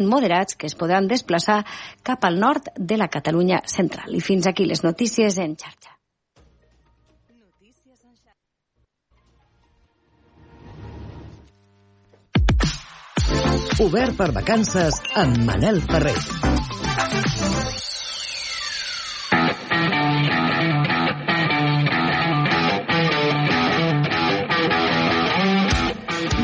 moderats que es podran desplaçar cap al nord de la Catalunya central. I fins aquí les notícies en xarxa. Obert per vacances amb Manel Ferrer.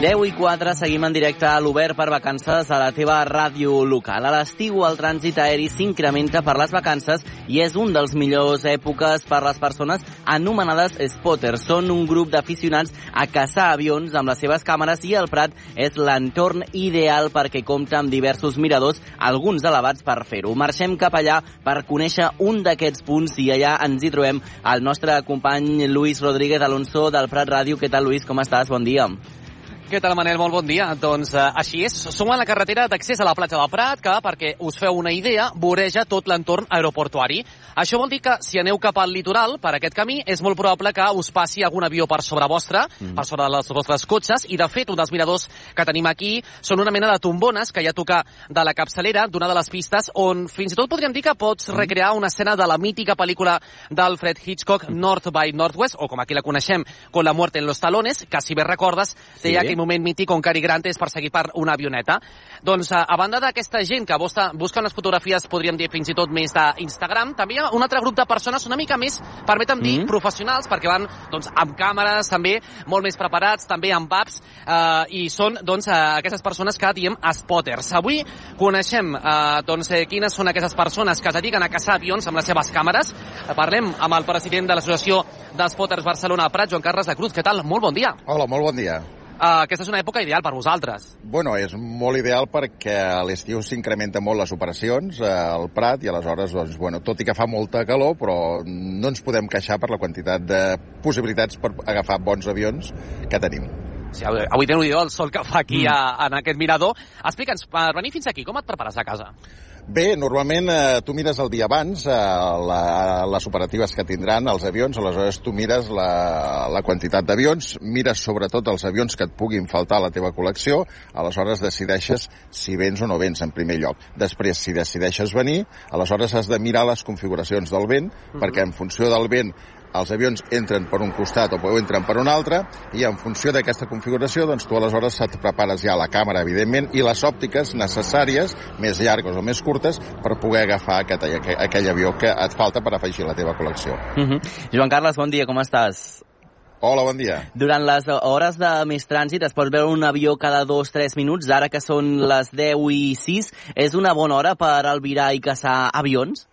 10 i 4, seguim en directe a l'Obert per vacances a la teva ràdio local. A l'estiu el trànsit aeri s'incrementa per les vacances i és un dels millors èpoques per les persones anomenades spotters. Són un grup d'aficionats a caçar avions amb les seves càmeres i el Prat és l'entorn ideal perquè compta amb diversos miradors, alguns elevats per fer-ho. Marxem cap allà per conèixer un d'aquests punts i allà ens hi trobem el nostre company Luis Rodríguez Alonso del Prat Ràdio. Què tal, Luis? Com estàs? Bon dia. Què tal, Manel? Molt bon dia. Doncs eh, així és. Som a la carretera d'accés a la platja del Prat, que, perquè us feu una idea, voreja tot l'entorn aeroportuari. Això vol dir que si aneu cap al litoral, per aquest camí, és molt probable que us passi algun avió per sobre vostre, mm. per sobre dels vostres cotxes, i de fet, un dels miradors que tenim aquí són una mena de tombones que hi ha a tocar de la capçalera d'una de les pistes on fins i tot podríem dir que pots mm. recrear una escena de la mítica pel·lícula d'Alfred Hitchcock, North by Northwest, o com aquí la coneixem, Con la muerte en los talones, que si bé recordes, sí. deia que aquell moment mític on Cary Grant és perseguit per una avioneta. Doncs a, a banda d'aquesta gent que busca, busca unes fotografies, podríem dir fins i tot més d'Instagram, també hi ha un altre grup de persones una mica més, permetem dir, mm -hmm. professionals, perquè van doncs, amb càmeres també, molt més preparats, també amb apps, eh, i són doncs, eh, aquestes persones que diem spotters. Avui coneixem eh, doncs, eh, quines són aquestes persones que es dediquen a caçar avions amb les seves càmeres. Parlem amb el president de l'Associació d'Spotters Barcelona Prat, Joan Carles de Cruz. Què tal? Molt bon dia. Hola, molt bon dia. Uh, aquesta és una època ideal per vosaltres. Bueno, és molt ideal perquè a l'estiu s'incrementa molt les operacions uh, al Prat i aleshores, doncs, bueno, tot i que fa molta calor, però no ens podem queixar per la quantitat de possibilitats per agafar bons avions que tenim. Sí, avui teniu el sol que fa aquí mm. a, en aquest mirador. Explica'ns, per venir fins aquí, com et prepares a casa? Bé, normalment eh, tu mires el dia abans eh, la, les operatives que tindran els avions, aleshores tu mires la, la quantitat d'avions, mires sobretot els avions que et puguin faltar a la teva col·lecció, aleshores decideixes si vens o no vens en primer lloc. Després, si decideixes venir, aleshores has de mirar les configuracions del vent, uh -huh. perquè en funció del vent els avions entren per un costat o entren per un altre i en funció d'aquesta configuració doncs tu aleshores et prepares ja la càmera evidentment i les òptiques necessàries més llargues o més curtes per poder agafar aquest, aquell, aquell avió que et falta per afegir la teva col·lecció. Uh mhm. -huh. Joan Carles, bon dia, com estàs? Hola, bon dia. Durant les hores de més trànsit es pot veure un avió cada 2-3 minuts, ara que són les 10 i 6. És una bona hora per albirar i caçar avions?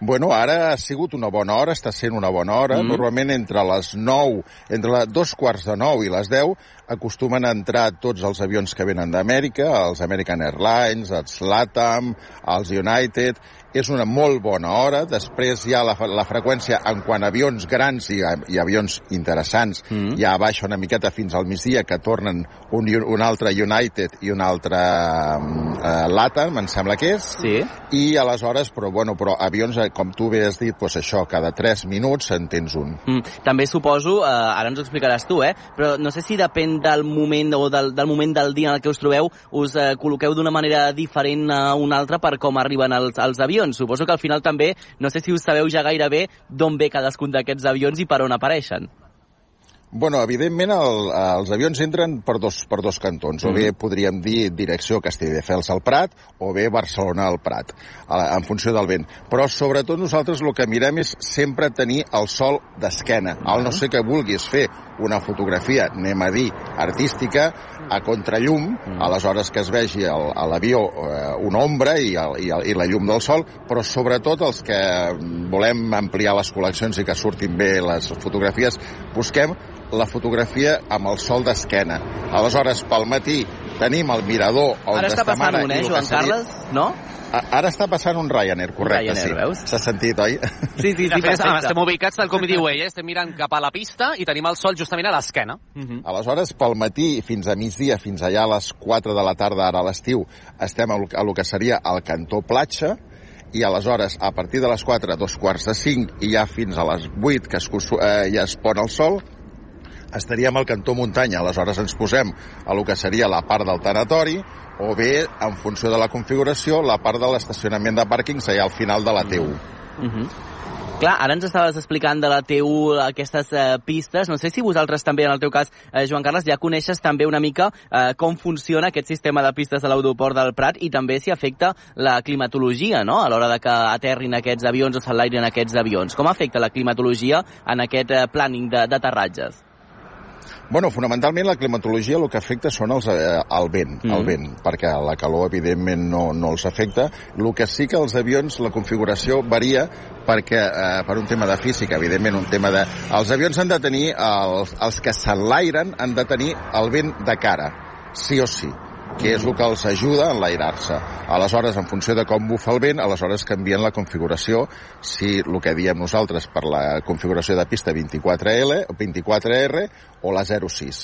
Bueno, ara ha sigut una bona hora, està sent una bona hora. Mm. Normalment entre les 9, entre les dos quarts de 9 i les 10 acostumen a entrar tots els avions que venen d'Amèrica, els American Airlines, els LATAM, els United, és una molt bona hora. Després hi ha la, la freqüència en quant a avions grans i, i avions interessants mm. ja baixa una miqueta fins al migdia que tornen un, un altre United i un altre uh, LATAM, em sembla que és. Sí. I aleshores, però, bueno, però avions, eh, com tu bé has dit, doncs això, cada 3 minuts en tens un. Mm. També suposo, uh, ara ens ho explicaràs tu, eh? però no sé si depèn del moment o del, del moment del dia en el que us trobeu, us uh, col·loqueu d'una manera diferent a una altra per com arriben els, els avions. Suposo que al final també, no sé si us sabeu ja gairebé d'on ve cadascun d'aquests avions i per on apareixen. Bueno, evidentment el, els avions entren per dos, per dos cantons, mm. o bé podríem dir direcció Castelldefels al Prat, o bé Barcelona al Prat, en funció del vent. Però sobretot nosaltres el que mirem és sempre tenir el sol d'esquena. Mm. Al no sé que vulguis fer una fotografia, anem a dir, artística, a contrallum, mm. aleshores que es vegi a l'avió eh, una ombra i, el, i, el, i la llum del sol, però sobretot els que volem ampliar les col·leccions i que surtin bé les fotografies, busquem la fotografia amb el sol d'esquena. Aleshores, pel matí tenim el mirador on Ara està passant un, eh, Joan. Carles? No? Ara està passant un Ryanair, correcte, Ryanair, sí. Veus? S'ha sentit, oi? Sí, sí, sí, perfecte. Estem ubicats, tal com diu ell, eh? estem mirant cap a la pista i tenim el sol justament a l'esquena. Uh -huh. Aleshores, pel matí fins a migdia, fins allà a les 4 de la tarda, ara a l'estiu, estem a lo que seria el cantó platja, i aleshores, a partir de les 4, dos quarts de 5 i ja fins a les 8, que es, eh, ja es pon el sol, estaríem al cantó muntanya, aleshores ens posem a lo que seria la part del tanatori, o bé, en funció de la configuració, la part de l'estacionament de pàrquings allà al final de la T1. Uh -huh. Clar, ara ens estaves explicant de la T1 aquestes eh, pistes. No sé si vosaltres també, en el teu cas, eh, Joan Carles, ja coneixes també una mica eh, com funciona aquest sistema de pistes de l'aeroport del Prat i també si afecta la climatologia, no?, a l'hora de que aterrin aquests avions o s'enlairin aquests avions. Com afecta la climatologia en aquest eh, planning d'aterratges? Bueno, fonamentalment la climatologia el que afecta són els, eh, el vent, mm. el vent, perquè la calor evidentment no, no els afecta. El que sí que els avions, la configuració varia perquè eh, per un tema de física, evidentment un tema de... Els avions han de tenir, els, els que s'enlairen han de tenir el vent de cara, sí o sí que és el que els ajuda a enlairar-se. Aleshores, en funció de com bufa el vent, aleshores canvien la configuració, si el que diem nosaltres per la configuració de pista 24L, 24R o la 06.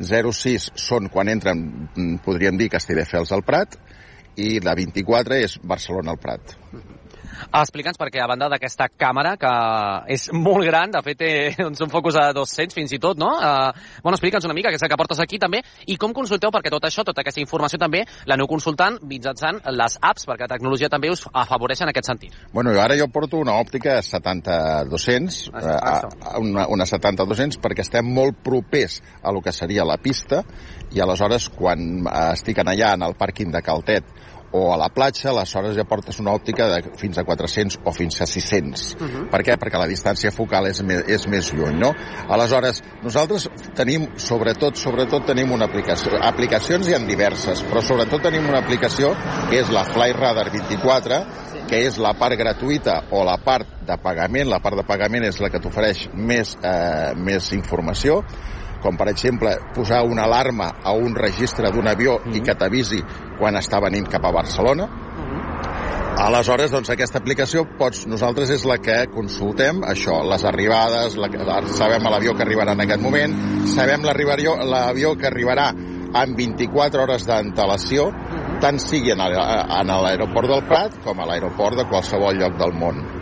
06 són quan entren, mm, podríem dir, Castelldefels al Prat, i la 24 és Barcelona al Prat. Explica'ns perquè a banda d'aquesta càmera, que és molt gran, de fet té doncs, un focus a 200 fins i tot, no? Uh, bueno, explica'ns una mica, aquesta que portes aquí també, i com consulteu, perquè tot això, tota aquesta informació també l'aneu consultant mitjançant les apps, perquè la tecnologia també us afavoreix en aquest sentit. Bueno, ara jo porto una òptica 70-200, uh, una, una 70-200, perquè estem molt propers a lo que seria la pista, i aleshores quan estic allà en el pàrquing de Caltet o a la platja, aleshores ja portes una òptica de fins a 400 o fins a 600. Uh -huh. Per què? Perquè la distància focal és més, és més lluny, no? Aleshores, nosaltres tenim, sobretot, sobretot tenim una aplicació. Aplicacions hi ha diverses, però sobretot tenim una aplicació que és la Fly Radar 24, que és la part gratuïta o la part de pagament. La part de pagament és la que t'ofereix més, eh, més informació com per exemple posar una alarma a un registre d'un avió mm -hmm. i que t'avisi quan està venint cap a Barcelona. Mm -hmm. Aleshores, doncs, aquesta aplicació pots, nosaltres és la que consultem, això, les arribades, la, la, sabem l'avió que arribarà en aquest moment, sabem l'avió que arribarà amb 24 hores d'antelació, mm -hmm. tant sigui en l'aeroport del Prat com a l'aeroport de qualsevol lloc del món.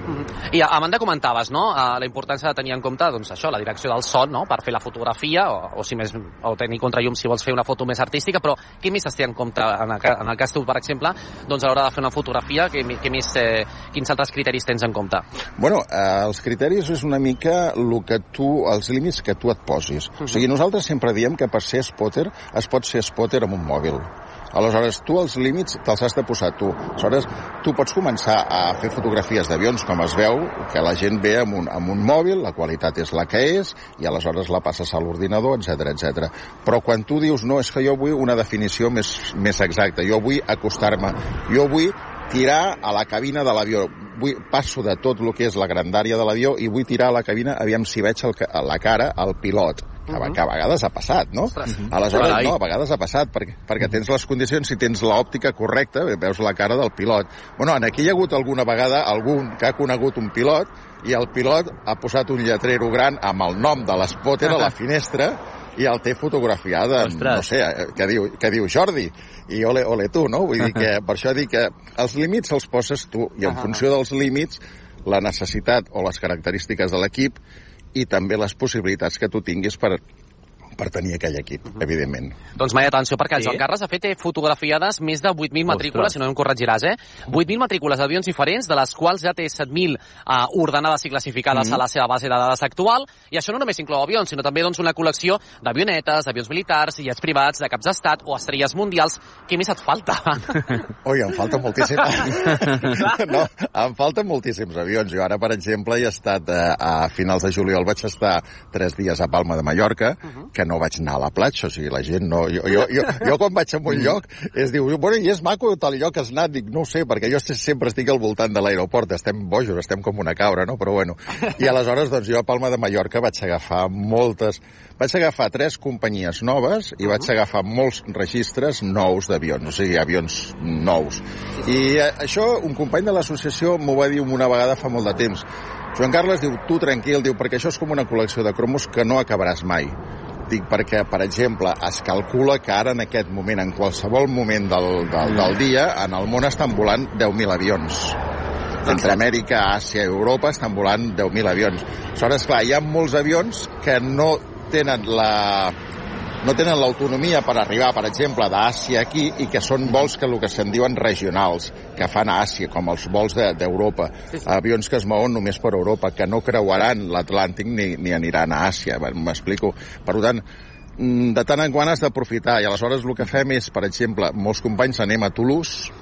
I a banda comentaves, no?, la importància de tenir en compte, doncs això, la direcció del son, no?, per fer la fotografia, o, o si més, o tenir contrallum si vols fer una foto més artística, però què més es té en compte, en el, en el cas tu, per exemple, doncs a l'hora de fer una fotografia, què, què més, eh, quins altres criteris tens en compte? Bueno, eh, els criteris és una mica el que tu, els límits que tu et posis. Uh -huh. O sigui, nosaltres sempre diem que per ser spotter es pot ser spotter amb un mòbil. Aleshores, tu els límits te'ls has de posar tu. Aleshores, tu pots començar a fer fotografies d'avions, com es veu, que la gent ve amb un, amb un mòbil, la qualitat és la que és, i aleshores la passes a l'ordinador, etc etc. Però quan tu dius, no, és que jo vull una definició més, més exacta, jo vull acostar-me, jo vull tirar a la cabina de l'avió. Vull, passo de tot el que és la grandària de l'avió i vull tirar a la cabina, aviam si veig el, a la cara al pilot uh -huh. que a vegades ha passat, no? Uh -huh. Aleshores, Carai. no, a vegades ha passat, perquè, perquè tens les condicions, si tens l'òptica correcta, veus la cara del pilot. Bueno, en aquí hi ha hagut alguna vegada algun que ha conegut un pilot i el pilot ha posat un lletrero gran amb el nom de l'espòter a la finestra i el té fotografiada, Ostres. no sé, eh, que diu, que diu Jordi, i ole, ole tu, no? Vull dir que per això dic que els límits els poses tu, i en funció dels límits, la necessitat o les característiques de l'equip i també les possibilitats que tu tinguis per per tenir aquell equip, uh -huh. evidentment. Doncs mai atenció, perquè el sí. Joan Carles ha fet fotografiades més de 8.000 matrícules, si no em corregiràs, eh? 8.000 matrícules d'avions diferents, de les quals ja té 7.000 uh, ordenades i classificades uh -huh. a la seva base de dades actual, i això no només inclou avions, sinó també doncs, una col·lecció d'avionetes, d'avions militars, jets privats, de caps d'estat o estrelles mundials. Què més et falta? Oi, em falta moltíssim. no, em falten moltíssims avions. Jo ara, per exemple, he estat eh, a finals de juliol, vaig estar tres dies a Palma de Mallorca, uh -huh. que no vaig anar a la platja, o sigui, la gent no... Jo, jo, jo, jo quan vaig a un lloc, es diu, bueno, i és maco tal lloc has anat? Dic, no sé, perquè jo sempre estic al voltant de l'aeroport, estem bojos, estem com una cabra, no? Però bueno, i aleshores, doncs jo a Palma de Mallorca vaig agafar moltes... Vaig agafar tres companyies noves i vaig agafar molts registres nous d'avions, o sigui, avions nous. I això, un company de l'associació m'ho va dir una vegada fa molt de temps. Joan Carles diu, tu tranquil, diu, perquè això és com una col·lecció de cromos que no acabaràs mai. Dic perquè, per exemple, es calcula que ara en aquest moment, en qualsevol moment del, del, del dia, en el món estan volant 10.000 avions. Entre Amèrica, Àsia i Europa estan volant 10.000 avions. Aleshores, clar, hi ha molts avions que no tenen la no tenen l'autonomia per arribar, per exemple, d'Àsia aquí i que són vols que el que se'n diuen regionals, que fan a Àsia, com els vols d'Europa. De, sí, sí. Avions que es mouen només per Europa, que no creuaran l'Atlàntic ni, ni aniran a Àsia, m'explico. Per tant, mm, de tant en quant has d'aprofitar i aleshores el que fem és, per exemple, molts companys anem a Toulouse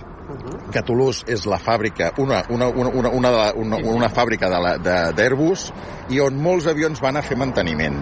que Toulouse és la fàbrica, una, una, una, una, una, una, una fàbrica d'Airbus i on molts avions van a fer manteniment.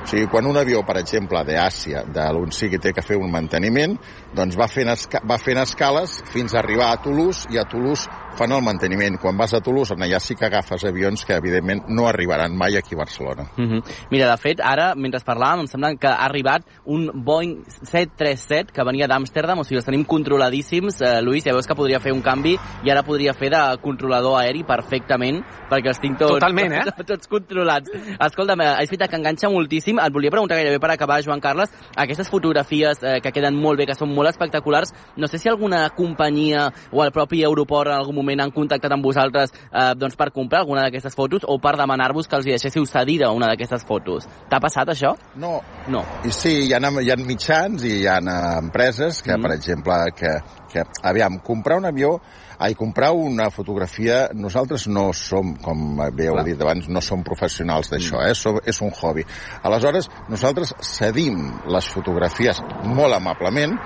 O sigui, quan un avió, per exemple, d'Àsia, d'on sigui, té que fer un manteniment, doncs va fent, esca va fent escales fins a arribar a Toulouse i a Toulouse fan el manteniment. Quan vas a Toulouse, allà sí que agafes avions que, evidentment, no arribaran mai aquí a Barcelona. Uh -huh. Mira, de fet, ara, mentre parlàvem, em sembla que ha arribat un Boeing 737 que venia d'Amsterdam, o sigui, els tenim controladíssims. Eh, Lluís, ja veus que podria fer un canvi i ara podria fer de controlador aeri perfectament, perquè els tinc tots, Totalment, eh? tots, tots controlats. Escolta'm, és veritat que enganxa moltíssim. Et volia preguntar gairebé per acabar, Joan Carles, aquestes fotografies eh, que queden molt bé, que són molt espectaculars, no sé si alguna companyia o el propi aeroport en algun moment han contactat amb vosaltres eh, doncs per comprar alguna d'aquestes fotos o per demanar-vos que els hi deixéssiu cedida una d'aquestes fotos. T'ha passat això? No. No. I sí, hi ha, hi ha mitjans i hi ha eh, empreses que, mm. per exemple, que, que, aviam, comprar un avió ai, comprar una fotografia, nosaltres no som, com bé heu dit abans, no som professionals d'això, mm. eh? Som, és un hobby. Aleshores, nosaltres cedim les fotografies molt amablement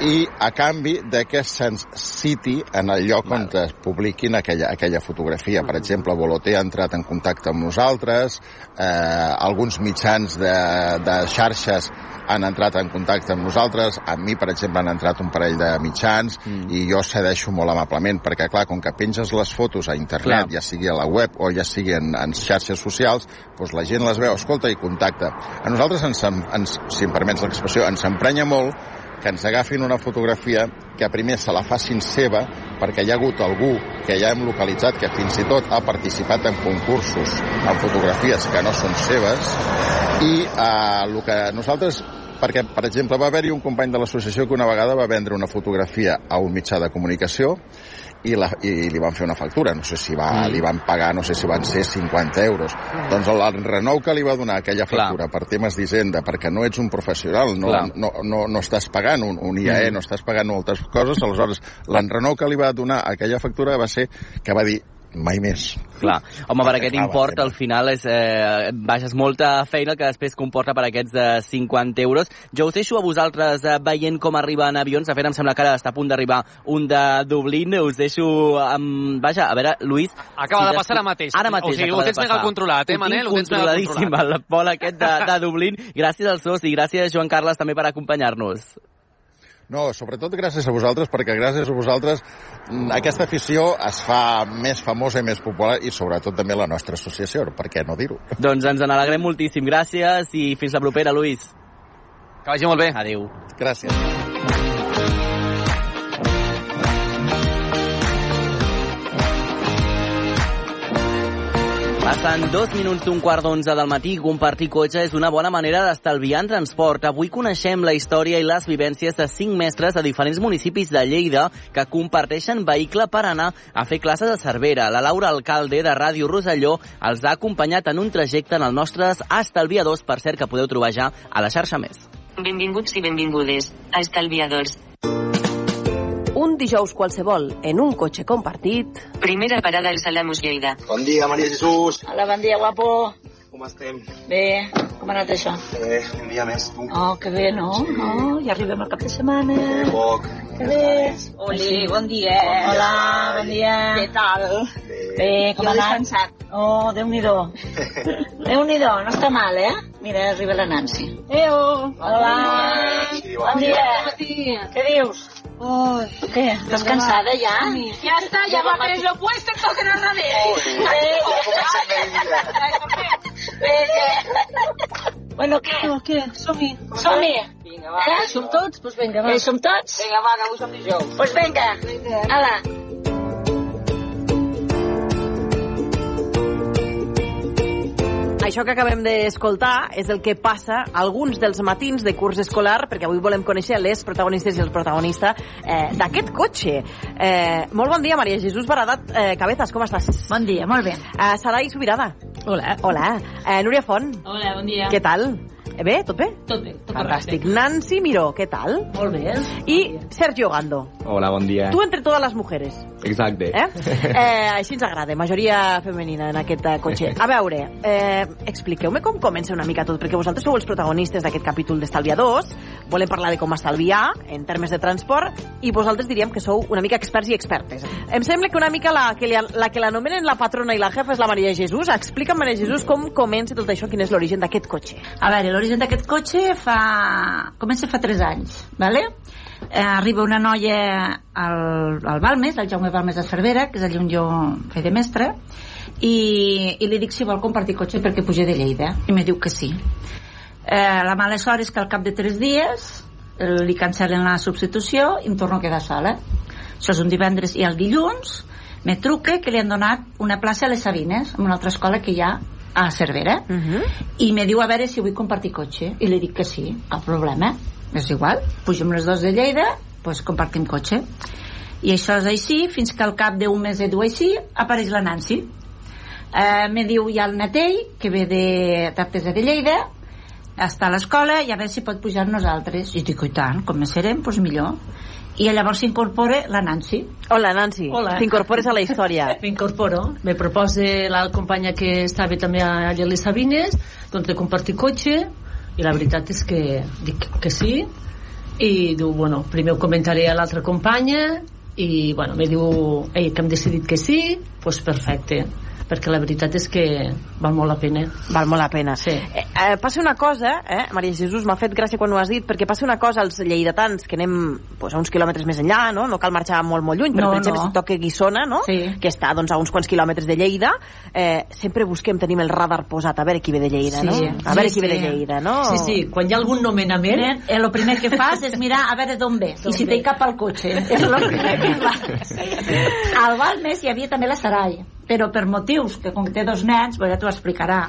i a canvi de que se'ns citi en el lloc on es publiquin aquella, aquella fotografia. Per exemple, Voloté ha entrat en contacte amb nosaltres, eh, alguns mitjans de, de xarxes han entrat en contacte amb nosaltres, amb mi, per exemple, han entrat un parell de mitjans mm. i jo cedeixo molt amablement, perquè, clar, com que penges les fotos a internet, clar. ja sigui a la web o ja sigui en, en xarxes socials, doncs la gent les veu, escolta i contacta. A nosaltres, ens, ens, si em permets l'expressió, ens emprenya molt que ens agafin una fotografia que primer se la facin seva perquè hi ha hagut algú que ja hem localitzat que fins i tot ha participat en concursos amb fotografies que no són seves. I eh, el que nosaltres perquè, per exemple, va haver-hi un company de l'associació que una vegada va vendre una fotografia a un mitjà de comunicació i, la, i li van fer una factura. No sé si va, mm. li van pagar, no sé si van ser 50 euros. Mm. Doncs el renou que li va donar aquella factura Clar. per temes d'hisenda, perquè no ets un professional, no, no, no, no estàs pagant un, un IAE, mm. no estàs pagant moltes coses, aleshores l'enrenou que li va donar aquella factura va ser que va dir mai més. Clar. Home, per aquest import, al final, és, eh, baixes molta feina que després comporta per aquests eh, 50 euros. Jo us deixo a vosaltres eh, veient com arriben avions. De fet, em sembla que ara està a punt d'arribar un de Dublín. Us deixo amb... Vaja, a veure, Lluís... Acaba si de passar ara mateix. Ara mateix O sigui, ho tens mega controlat, eh, Manel? Ho tens mega controlat. el vol aquest de, de Dublín. Gràcies als dos i gràcies, Joan Carles, també per acompanyar-nos. No, sobretot gràcies a vosaltres, perquè gràcies a vosaltres mm, aquesta afició es fa més famosa i més popular i sobretot també la nostra associació, per què no dir-ho? Doncs ens n'alegrem moltíssim. Gràcies i fins la propera, Lluís. Que vagi molt bé. Adéu. Gràcies. Passen dos minuts d'un quart d'onze del matí. Compartir cotxe és una bona manera d'estalviar en transport. Avui coneixem la història i les vivències de cinc mestres de diferents municipis de Lleida que comparteixen vehicle per anar a fer classes a Cervera. La Laura Alcalde, de Ràdio Roselló, els ha acompanyat en un trajecte en els nostres estalviadors, per cert, que podeu trobar ja a la xarxa més. Benvinguts i benvingudes a Estalviadors. Un dijous qualsevol en un cotxe compartit. Primera parada al Salamus Lleida. Bon dia, Maria Jesús. Hola, bon dia, guapo. Com estem? Bé, com ha anat això? Bé, un dia més, tu. Oh, que bé, no? No, ja arribem al cap de setmana. Bé, poc. Que bé. Oli, bon dia. Hola, bon dia. Què tal? Bé. Bé, com ha anat? descansat. Oh, Déu-n'hi-do. Déu-n'hi-do, no està mal, eh? Mira, arriba la Nancy. Eo. Hola. Sí, Bon dia. Què dius? Ai, Què? Estàs cansada ja? Ya está, ya va ver lo puesto en toque no Bueno, què? No, què? Som-hi. Som-hi. Vinga, va. Eh? Som tots? Doncs vinga, va. Eh, som tots? Vinga, va, que avui som dijous. Doncs vinga. Vinga. Ala. Això que acabem d'escoltar és el que passa alguns dels matins de curs escolar, perquè avui volem conèixer les protagonistes i els protagonistes eh, d'aquest cotxe. Eh, molt bon dia, Maria Jesús Baradat eh, Cabezas, com estàs? Bon dia, molt bé. Eh, Sarai Subirada. Hola. Hola. Eh, Núria Font. Hola, bon dia. Què tal? Eh, Bé, tot bé? Tot bé, tot Fantàstic. Nancy Miró, què tal? Molt bé. I Sergio Gando. Hola, bon dia. Tu entre totes les mujeres. Exacte. Eh? eh així ens agrada, majoria femenina en aquest cotxe. A veure, eh, expliqueu-me com comença una mica tot, perquè vosaltres sou els protagonistes d'aquest capítol d'Estalviadors, volem parlar de com estalviar en termes de transport, i vosaltres diríem que sou una mica experts i expertes. Em sembla que una mica la que, li, la que l'anomenen la patrona i la jefa és la Maria Jesús. Explica'm, Maria Jesús, com comença tot això, quin és l'origen d'aquest cotxe. A veure, l'origen d'aquest cotxe fa... comença fa 3 anys, ¿vale? Eh, arriba una noia al, al Balmes, el Jaume Balmes de Cervera, que és allà on jo feia de mestre, i, i li dic si vol compartir cotxe perquè puja de Lleida, i me diu que sí. Eh, la mala sort és que al cap de 3 dies eh, li cancel·len la substitució i em torno a quedar sola. Això és un divendres i el dilluns me truca que li han donat una plaça a les Sabines, en una altra escola que hi ha a Cervera, Uh -huh. i me diu a veure si vull compartir cotxe i li dic que sí, cap problema és igual, pugem les dos de Lleida doncs compartim cotxe i això és així, fins que al cap d'un mes o així apareix la Nancy eh, me diu ja el Natell que ve de d'Artesa de Lleida està a l'escola i a veure si pot pujar nosaltres i dic, i tant, com més serem, doncs millor i llavors s'incorpora la Nancy Hola, Nancy. Hola. T'incorpores a la història. M'incorporo. Me proposa la companya que estava també a les Sabines doncs de compartir cotxe i la veritat és que dic que sí. I diu, bueno, primer ho comentaré a l'altra companya i bueno, me diu Ei, que hem decidit que sí, doncs pues perfecte perquè la veritat és que val molt la pena Val molt la pena. Sí. Eh, eh, passa una cosa, eh, Maria Jesús, m'ha fet gràcia quan ho has dit, perquè passa una cosa als lleidatans que anem pues, a uns quilòmetres més enllà, no? No cal marxar molt, molt lluny, però No, per exemple, no. si toca Guissona, no? Sí. Que està doncs, a uns quants quilòmetres de Lleida, eh, sempre busquem, tenim el radar posat, a veure qui ve de Lleida, Sí. no? A veure Sí, qui ve de sí. Lleida, no? sí, sí, quan hi ha algun nomenament Eh, el primer que fas és mirar a veure d'on ve i si té cap al cotxe és el primer que fas al Balmes hi havia també la Sarai però per motius que com que té dos nens pues ja t'ho explicarà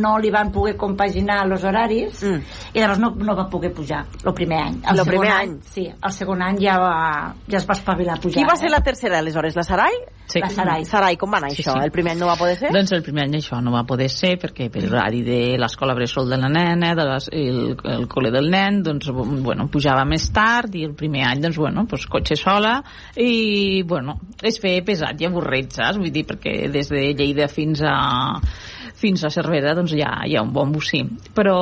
no li van poder compaginar els horaris Mm. i llavors no, no va poder pujar el primer any el Lo segon primer any. sí, el segon any ja, va, ja es va espavilar a pujar Qui va ser eh? la tercera, aleshores? La Sarai? Sí. la Sarai Sarai, com va anar Sí, això? sí. El primer any no va poder ser? Doncs el primer any això no va poder ser perquè per l'horari de l'escola bressol de la nena, de les, el, el col·le del nen, doncs, bueno, pujava més tard i el primer any, doncs, bueno, doncs, cotxe sola i, bueno, es feia pesat i avorrit, saps? Vull dir, perquè des de Lleida fins a fins a Cervera doncs hi ha, hi ha un bon bocí però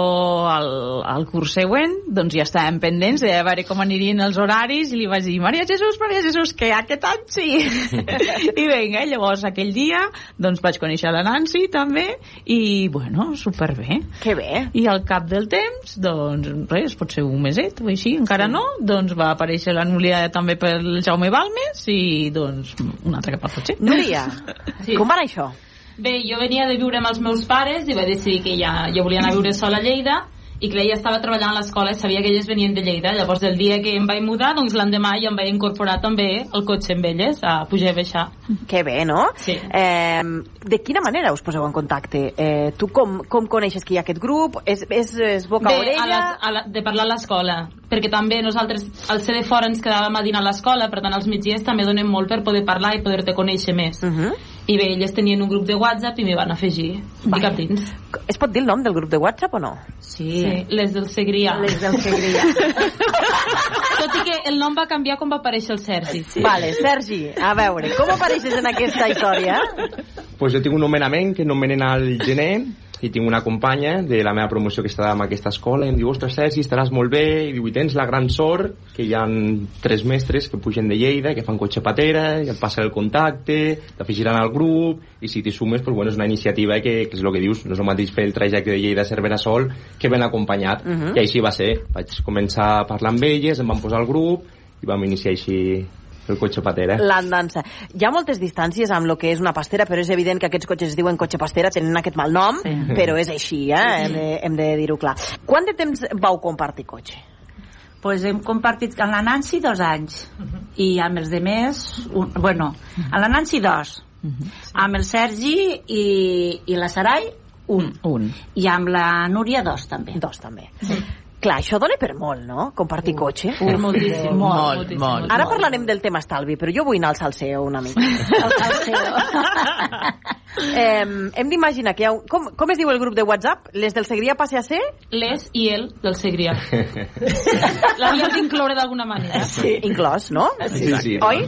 al, al curs següent doncs ja estàvem pendents de veure com anirien els horaris i li vaig dir Maria Jesús, Maria Jesús, que aquest any sí. I vinga, llavors aquell dia doncs vaig conèixer la Nancy també i bueno, superbé. Que bé. i al cap del temps doncs res, pot ser un meset o així, encara no doncs va aparèixer la Núria també pel Jaume Balmes i doncs un altre cap al cotxe Núria, Sí. com va anar això? Bé, jo venia de viure amb els meus pares i vaig decidir que ja, jo volia anar a viure sola a Lleida i que ella estava treballant a l'escola i sabia que elles venien de Lleida. Llavors, el dia que em vaig mudar, doncs l'endemà ja em vaig incorporar també el cotxe amb elles, a pujar i baixar. Que bé, no? Sí. Eh, de quina manera us poseu en contacte? Eh, tu com, com coneixes que hi ha aquest grup? És, és, és boca Bé, orella? a la, a la, de parlar a l'escola, perquè també nosaltres, al ser de fora, ens quedàvem a dinar a l'escola, per tant, els migdies també donem molt per poder parlar i poder-te conèixer més. Uh -huh. I bé, elles tenien un grup de WhatsApp i m'hi van afegir. I cap dins. Es pot dir el nom del grup de WhatsApp o no? sí, Sí, les del Segrià. les del Segrià Tot i que el nom va canviar quan va aparèixer el Sergi. Sí. Vale, Sergi, a veure, com apareixes en aquesta història? pues jo tinc un nomenament que nomenen al gener i tinc una companya de la meva promoció que està en aquesta escola i em diu, ostres Sergi, estaràs molt bé i diu, i tens la gran sort que hi ha tres mestres que pugen de Lleida que fan cotxe patera, i et passen el contacte t'afegiran al grup i si t'hi sumes, pues, bueno, és una iniciativa que, que és el que dius, no és el mateix fer el trajecte de Lleida a Cervera sol que ben acompanyat Uh -huh. i així va ser, vaig començar a parlar amb elles, em van posar al grup i vam iniciar així el cotxe patera L'andança. Hi ha moltes distàncies amb el que és una pastera, però és evident que aquests cotxes es diuen cotxe pastera, tenen aquest mal nom, sí. però és així, eh? hem de, hem de dir-ho clar. Quant de temps vau compartir cotxe? pues hem compartit amb la Nancy dos anys i amb els de més un, bueno, amb la Nancy dos amb el Sergi i, i la Sarai un. un i amb la Núria dos també Dos, també. Clar, això dona per molt, no? Compartir cotxe. Per moltíssim. Molt, moltíssim, molt. Ara parlarem del tema estalvi, però jo vull anar al salseo una mica. eh, hem d'imaginar que hi ha un... Com, com es diu el grup de WhatsApp? Les del Segrià passe a ser? Les i el del Segrià. L'havíem d'incloure d'alguna manera. Sí. Inclòs, no? Sí, sí, Oi?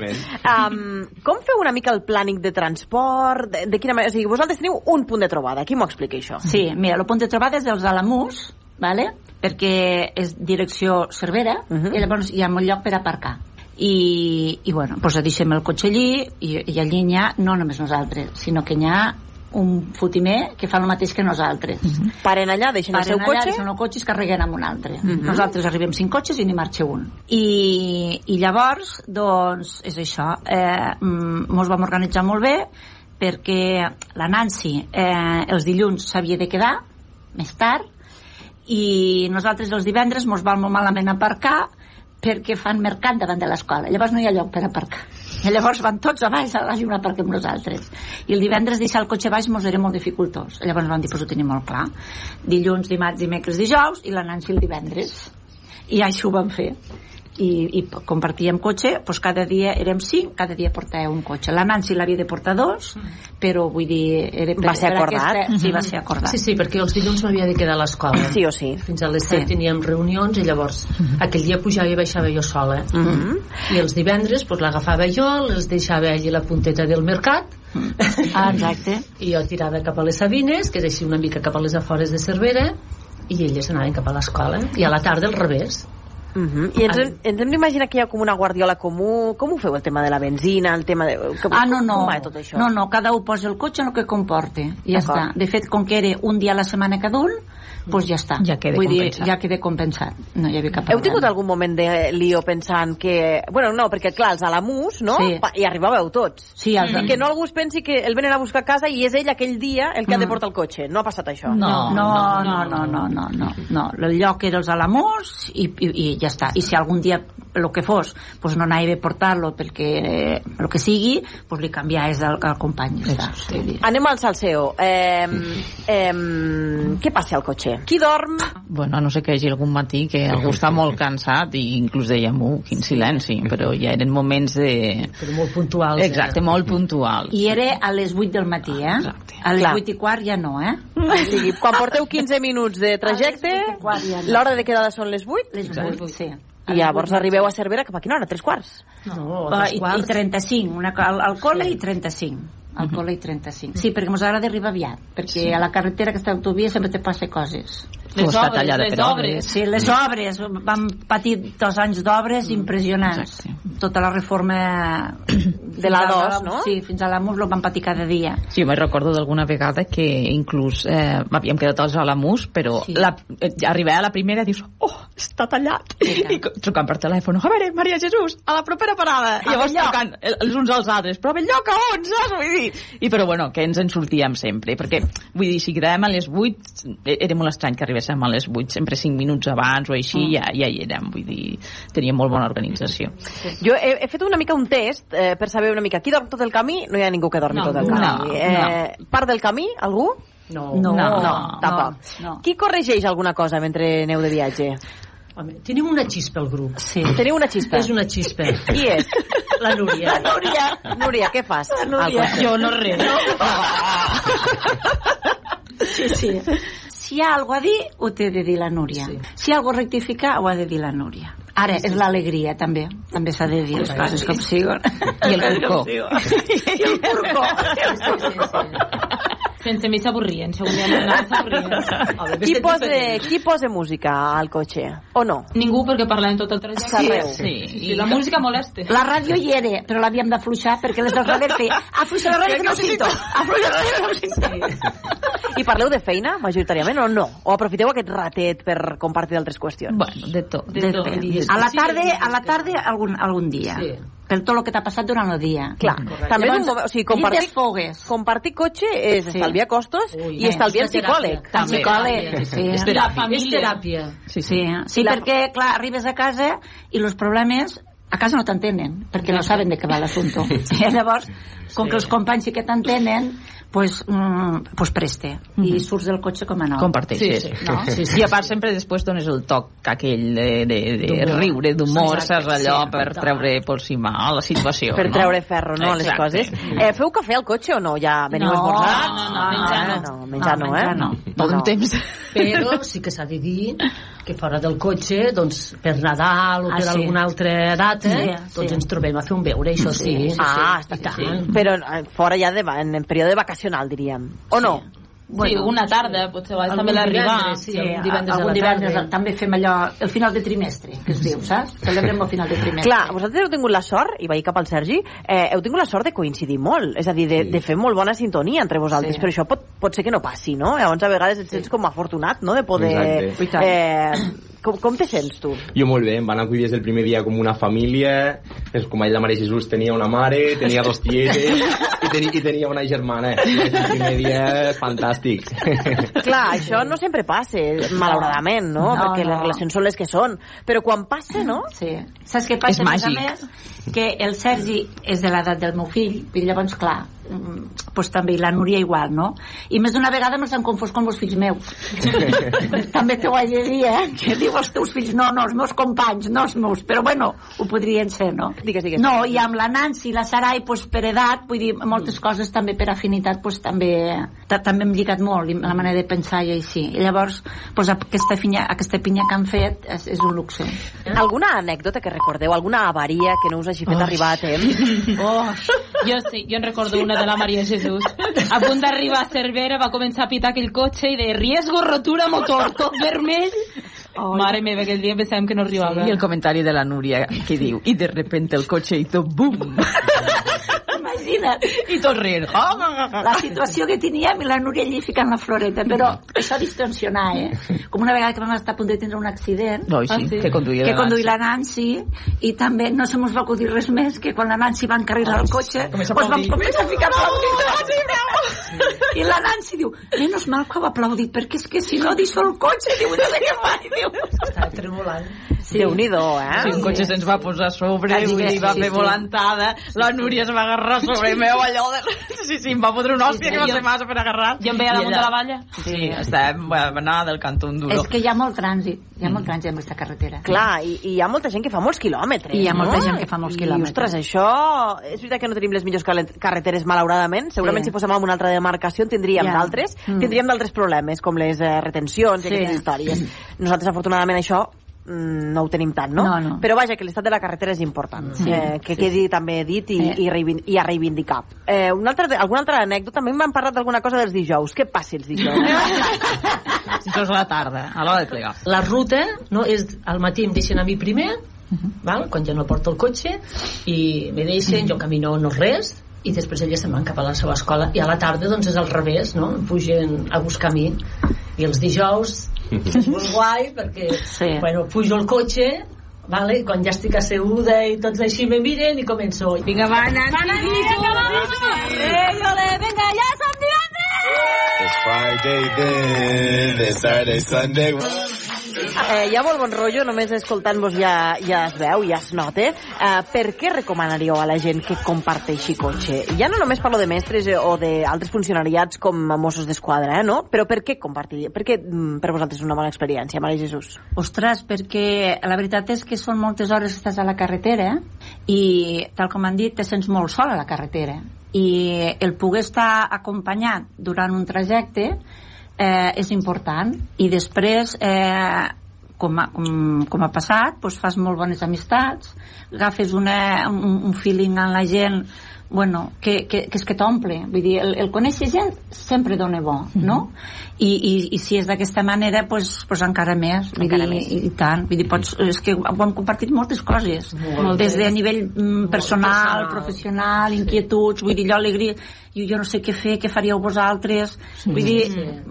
Um, com feu una mica el plànic de transport? De, de quina manera? O sigui, vosaltres teniu un punt de trobada. Qui m'ho explica, això? Sí, mira, el punt de trobada és dels Alamús, vale? perquè és direcció Cervera, uh -huh. i llavors hi ha un lloc per aparcar. I, i bueno, doncs deixem el cotxe allí, i, i allí n'hi ha no només nosaltres, sinó que n'hi ha un fotimer que fa el mateix que nosaltres. Uh -huh. Paren allà, deixen el seu Paren allà, cotxe? deixen el cotxe i es carreguen amb un altre. Uh Mhm. -huh. Nosaltres arribem cinc cotxes i n'hi marxa un. I, I llavors, doncs, és això. Eh, mm, mos vam organitzar molt bé perquè la Nancy eh, els dilluns s'havia de quedar més tard i nosaltres els divendres mos vam molt malament aparcar perquè fan mercat davant de l'escola. Llavors no hi ha lloc per aparcar. I llavors van tots a baix a la lluna perquè amb nosaltres. I el divendres deixar el cotxe baix mos era molt dificultós. Llavors vam dir, pues ho tenim molt clar. Dilluns, dimarts, dimecres, dijous i la Nancy el divendres. I així ho vam fer. I, i compartíem cotxe, doncs cada dia érem cinc, cada dia portava un cotxe. La Nancy l'havia de portar dos, però vull dir... Era per, Va ser acordat? Aquesta, sí, va ser acordat. Sí, sí, perquè els dilluns m'havia de quedar a l'escola. Sí o sí. Fins a les 7 Sí. teníem reunions i llavors aquell dia pujava i baixava jo sola. Mhm. I els divendres pues, l'agafava jo, els deixava allí a la punteta del mercat Ah, exacte. i jo tirava cap a les Sabines, que és així una mica cap a les afores de Cervera, i elles anaven cap a l'escola. I a la tarda al revés. Uh -huh. I ens, hem- ens hem d'imaginar que hi ha com una guardiola comú. Com ho feu, el tema de la benzina, el tema de... Com, Ah, no, no. Com va tot això? No, no, cada un posa el cotxe en el que comporte. I ja està. De fet, com que era un dia a la setmana cada un, doncs ja està. Ja queda Vull compensat. dir, ja queda compensat. No hi havia cap Heu problema. tingut algun moment de lío pensant que... Bueno, no, perquè clar, els Alamús, no? Sí. Pa- I arribàveu tots. Sí, els I que no algú es pensi que el venen a buscar a casa i és ell aquell dia el que ha de Mm. portar el cotxe. No ha passat això. No, no, no, no, no, no, no, no. El lloc era els Alamús i, i, i ja està. I si algun dia el que fos, pues no anava a portar-lo perquè el que sigui, pues li canviaves al, al company. Ja està. Vull dir. Anem al salseo. Eh, eh, què passa al cotxe? Qui dorm? Bueno, no sé que hi hagi algun matí que algú està molt cansat i inclús dèiem, uh, quin silenci, però ja eren moments de... Però molt puntuals. Exacte, molt puntuals. I era a les 8 del matí, eh? Exacte. A les Clar. 8 i quart ja no, eh? O sigui, quan porteu 15 minuts de trajecte, l'hora de quedada són les 8, Les 8, sí. I llavors arribeu a Cervera cap a quina hora? Tres quarts? No, Uh, dos i, I quarts. 35, una, al, al col·le i 35. Al col·le i 35. Sí, perquè ens agrada arribar aviat, perquè a la carretera aquesta autovia sempre te passa coses. Les està obres, tallada les per obres. Sí, les obres, vam patir dos anys d'obres impressionants. Exacte. Tota la reforma De la fins a dos, no? Sí, fins a l'Amus lo vam patir cada dia. Sí, me'n recordo d'alguna vegada que inclús eh, m'havíem quedat als Alamús, però Sí. sí. la, eh, arribar a la primera dius, oh, està tallat. I co- trucant per telèfon, a veure, Maria Jesús, a la propera parada. I llavors trucant eh, els uns als altres, però a Belllloc a on, saps? Vull dir. I però bueno, que ens en sortíem sempre, perquè, vull dir, si quedàvem a les 8, eh, era molt estrany que arribéssim a les 8, sempre 5 minuts abans o així, Mm. ja, ja hi érem, vull dir, teníem molt bona organització. Jo he, he fet una mica un test eh, per saber una mica qui dorm tot el camí. No hi ha ningú que dormi No, tot el no, camí. eh, Part del camí, algú? No. No, No, no, tampoc. no. Qui corregeix alguna cosa mentre aneu de viatge? Home, tenim una xispa al grup. Sí. Teniu una xispa? És una xispa. Qui és? La Núria. La Núria. Núria, què fas? La Núria. Jo no res. Sí, sí. Si hi ha alguna a dir, ho té de dir la Núria. Sí. Si hi ha alguna a rectificar, ho ha de dir la Núria. Ara, és l'alegria, també. També s'ha de dir les coses com siguen. I el corcó. I el corcó. Sense mi s'avorrien, dia d'anar s'avorrien. Qui posa, qui posa música al cotxe? O no? Ningú perquè parlem tot el trajecte. Sabeu. Sí. Sí, la música molesta. La ràdio hi era, però l'havíem d'afluixar perquè les del darrere feia afluixa la ràdio que no sento, afluixa la ràdio que no sento. I parleu de feina, majoritàriament, o no? O aprofiteu aquest ratet per compartir altres qüestions? Bueno, de tot. De tot. Depèn. A la tarda, a la tarda algun, algun dia. Sí. Per tot el que t'ha passat durant el dia. Clar, també és un moment, o sigui, compartir, fogues. compartir cotxe és Sí. estalviar costos Ui, i estalviar el és teràpia. psicòleg. També. psicòleg, sí. És La teràpia. És teràpia. Sí, Sí, sí, La- perquè, clar, arribes a casa i els problemes a casa no t'entenen, perquè no saben de què va l'assumpte. I llavors, com que els companys sí que t'entenen, pues, mm, pues preste. I surts del cotxe com a nou. Comparteixes. Sí, sí. No? Sí, sí. I a part sempre després dones el toc aquell de, de, de riure, d'humor, Exacte, saps allò, sí, per exacte. treure por cima a la situació. Per no? treure ferro, no, a les Exacte. coses. Eh, feu cafè al cotxe o no? Ja veniu No, esmorzats? no, no, menjar no. no. menjar no, eh? menjar no. Tot un temps. Però sí que s'ha de dir que fora del cotxe, doncs, per Nadal o Ah, per sí. alguna altra data, Sí, doncs sí. ens trobem a fer un beure, això sí. sí, ah, sí, està sí. Però eh, fora ja de, en, en període vacacional, diríem. O no? sí, una tarda, potser a vegades també Algun l'arribar. divendres, sí, algun divendres a algun divendres tarda. també fem allò, el final de trimestre, que es diu, saps? Celebrem el final de trimestre. Clar, vosaltres heu tingut la sort, i vaig cap al Sergi, eh, heu tingut la sort de coincidir molt, és a dir, de, de fer molt bona sintonia entre vosaltres, Sí. però això pot, pot ser que no passi, no? Llavors, a vegades et sents com afortunat, no?, de poder... Exacte. Eh, com, com te sents, tu? Jo molt bé, em van acollir des del primer dia com una família, el company de Mare Jesús tenia una mare, tenia dos tietes i, tenia, i tenia una germana. Des del primer dia, fantàstic. Clar, això no sempre passa, malauradament, no? No, Perquè no. les relacions són les que són. Però quan passa, no? Sí. Saps què passa? És a més a màgic. més, que el Sergi és de l'edat del meu fill, i llavors, clar, mm, pues també, i la Núria igual, no? I més d'una vegada mos han confós com els fills meus. també t'ho de dir, eh? Que diu els teus fills, no, no, els meus companys, no els meus, però bueno, ho podrien ser, no? Digues, digues. No, i amb la Nancy i la Sarai, pues, per edat, vull dir, moltes coses també per afinitat, pues, també, ta- també hem lligat molt, i la manera de pensar i així. I llavors, pues, aquesta, pinya, aquesta pinya que han fet és, és un luxe. Alguna anècdota que recordeu? Alguna avaria que no us hagi fet Oh. arribar a temps? Oh, Jo sí, jo en recordo una de la Maria Jesús. A punt d'arribar a Cervera va començar a pitar aquell cotxe i de riesgo, rotura, motor, tot vermell. Mare meva, aquell dia pensàvem que no arribava. I el comentari de la Núria que diu, i de repente el cotxe hizo boom. Imagina't. I tot rient. La situació que teníem i la Núria allí ficant la floreta, però això distensionar, eh? Com una vegada que vam estar a punt de tindre un accident, No, sí, Ah, sí? que conduïa que la conduïa Nancy. la Nancy i també no se mos va acudir res més que quan la Nancy va encarrilar el cotxe Comença a pues vam començar a ficar aplaudits i la Nancy diu menos mal que ho ha aplaudit perquè és que si no deixo el cotxe diu, no sé què mai diu Estava tremolant. Sí. Déu-n'hi-do, eh? Sí, un cotxe se'ns va posar sobre, Ah, sí, vull dir, va sí, fer sí. volantada, la Núria es va agarrar sobre meu, allò de... Sí, sí, em va fotre una hòstia Sí, que va jo- ser massa per agarrar. Jo em veia I damunt de la valla. Sí, estava, va anar del cantó un duro. és que hi ha molt trànsit hi ha molt trànsit en aquesta carretera Clar, i, i hi ha molta gent que fa molts quilòmetres. I hi ha molta no? gent que fa molts I, quilòmetres. ostres, això... És veritat que no tenim les millors carreteres, malauradament. Segurament Sí. si fóssim en una altra demarcació en tindríem Ja. d'altres. Mm. Tindríem d'altres problemes, com les eh, retencions i Sí. aquestes històries. Nosaltres, afortunadament, això mm, no ho tenim tant, no? No, no. Però vaja, que l'estat de la carretera és important. Sí. Eh, que quedi també dit i, Eh. i, reivin- i a reivindicar. Eh, una altra, alguna altra anècdota? També m'han parlat d'alguna cosa dels dijous. Què passa els dijous? Això és a la tarda, a l'hora de plegar. La ruta no, és al matí em deixen a mi primer, val? quan ja no porto el cotxe, i me deixen, jo camino no res, i després elles se'n van cap a la seva escola i a la tarda doncs és al revés no? Pugen a buscar a mi i els dijous és molt guai perquè Sí. bueno, pujo al cotxe vale? I quan ja estic asseguda i tots així me miren i començo vinga va Nancy, venga, ja som divendres! It's Friday then, it's Saturday, Sunday. Eh, hi ha molt bon rotllo, només escoltant-vos ja, ja es veu, ja es nota. Eh, per què recomanaríeu a la gent que comparteixi cotxe? Ja no només parlo de mestres eh, o d'altres funcionariats com a Mossos d'Esquadra, eh, no? Però per què compartir? Per què mm, per vosaltres és una bona experiència, Mare Jesús? Ostres, perquè la veritat és que són moltes hores que estàs a la carretera i, tal com han dit, te sents molt sol a la carretera. I el poder estar acompanyat durant un trajecte eh, és important. I després, eh, com, ha, com, com ha passat, doncs fas molt bones amistats, agafes una, un, un feeling amb la gent bueno, que, que, que és que t'omple. Vull dir, el, el conèixer gent sempre dona bo no? I, i, i si és d'aquesta manera pues, pues encara més, vull Encara dir, més. i, i tant. Vull dir, pots, és que ho hem compartit moltes coses. Moltes. des de a nivell mm, personal, personal. professional inquietuds, vull dir, jo alegria jo, jo no sé què fer, què faríeu vosaltres. Vull dir,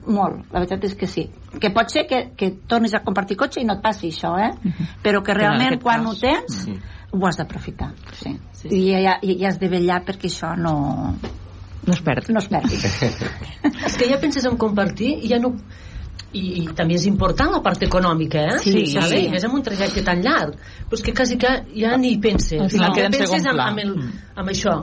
molt, la veritat és que sí. Que pot ser que, que tornis a compartir cotxe i no et passi això, eh? però que Però en realment quan cas- ho tens ho has d'aprofitar sí. Sí, sí. I, ja, i has de vetllar perquè això no, No es perd. no es perdi és que ja penses en compartir i ja no i, i també és important la part econòmica, eh? Sí, sí. I més amb un trajecte tan llarg. Però és que quasi que ja ni hi penses. No. queda en penses amb, amb, el, amb això.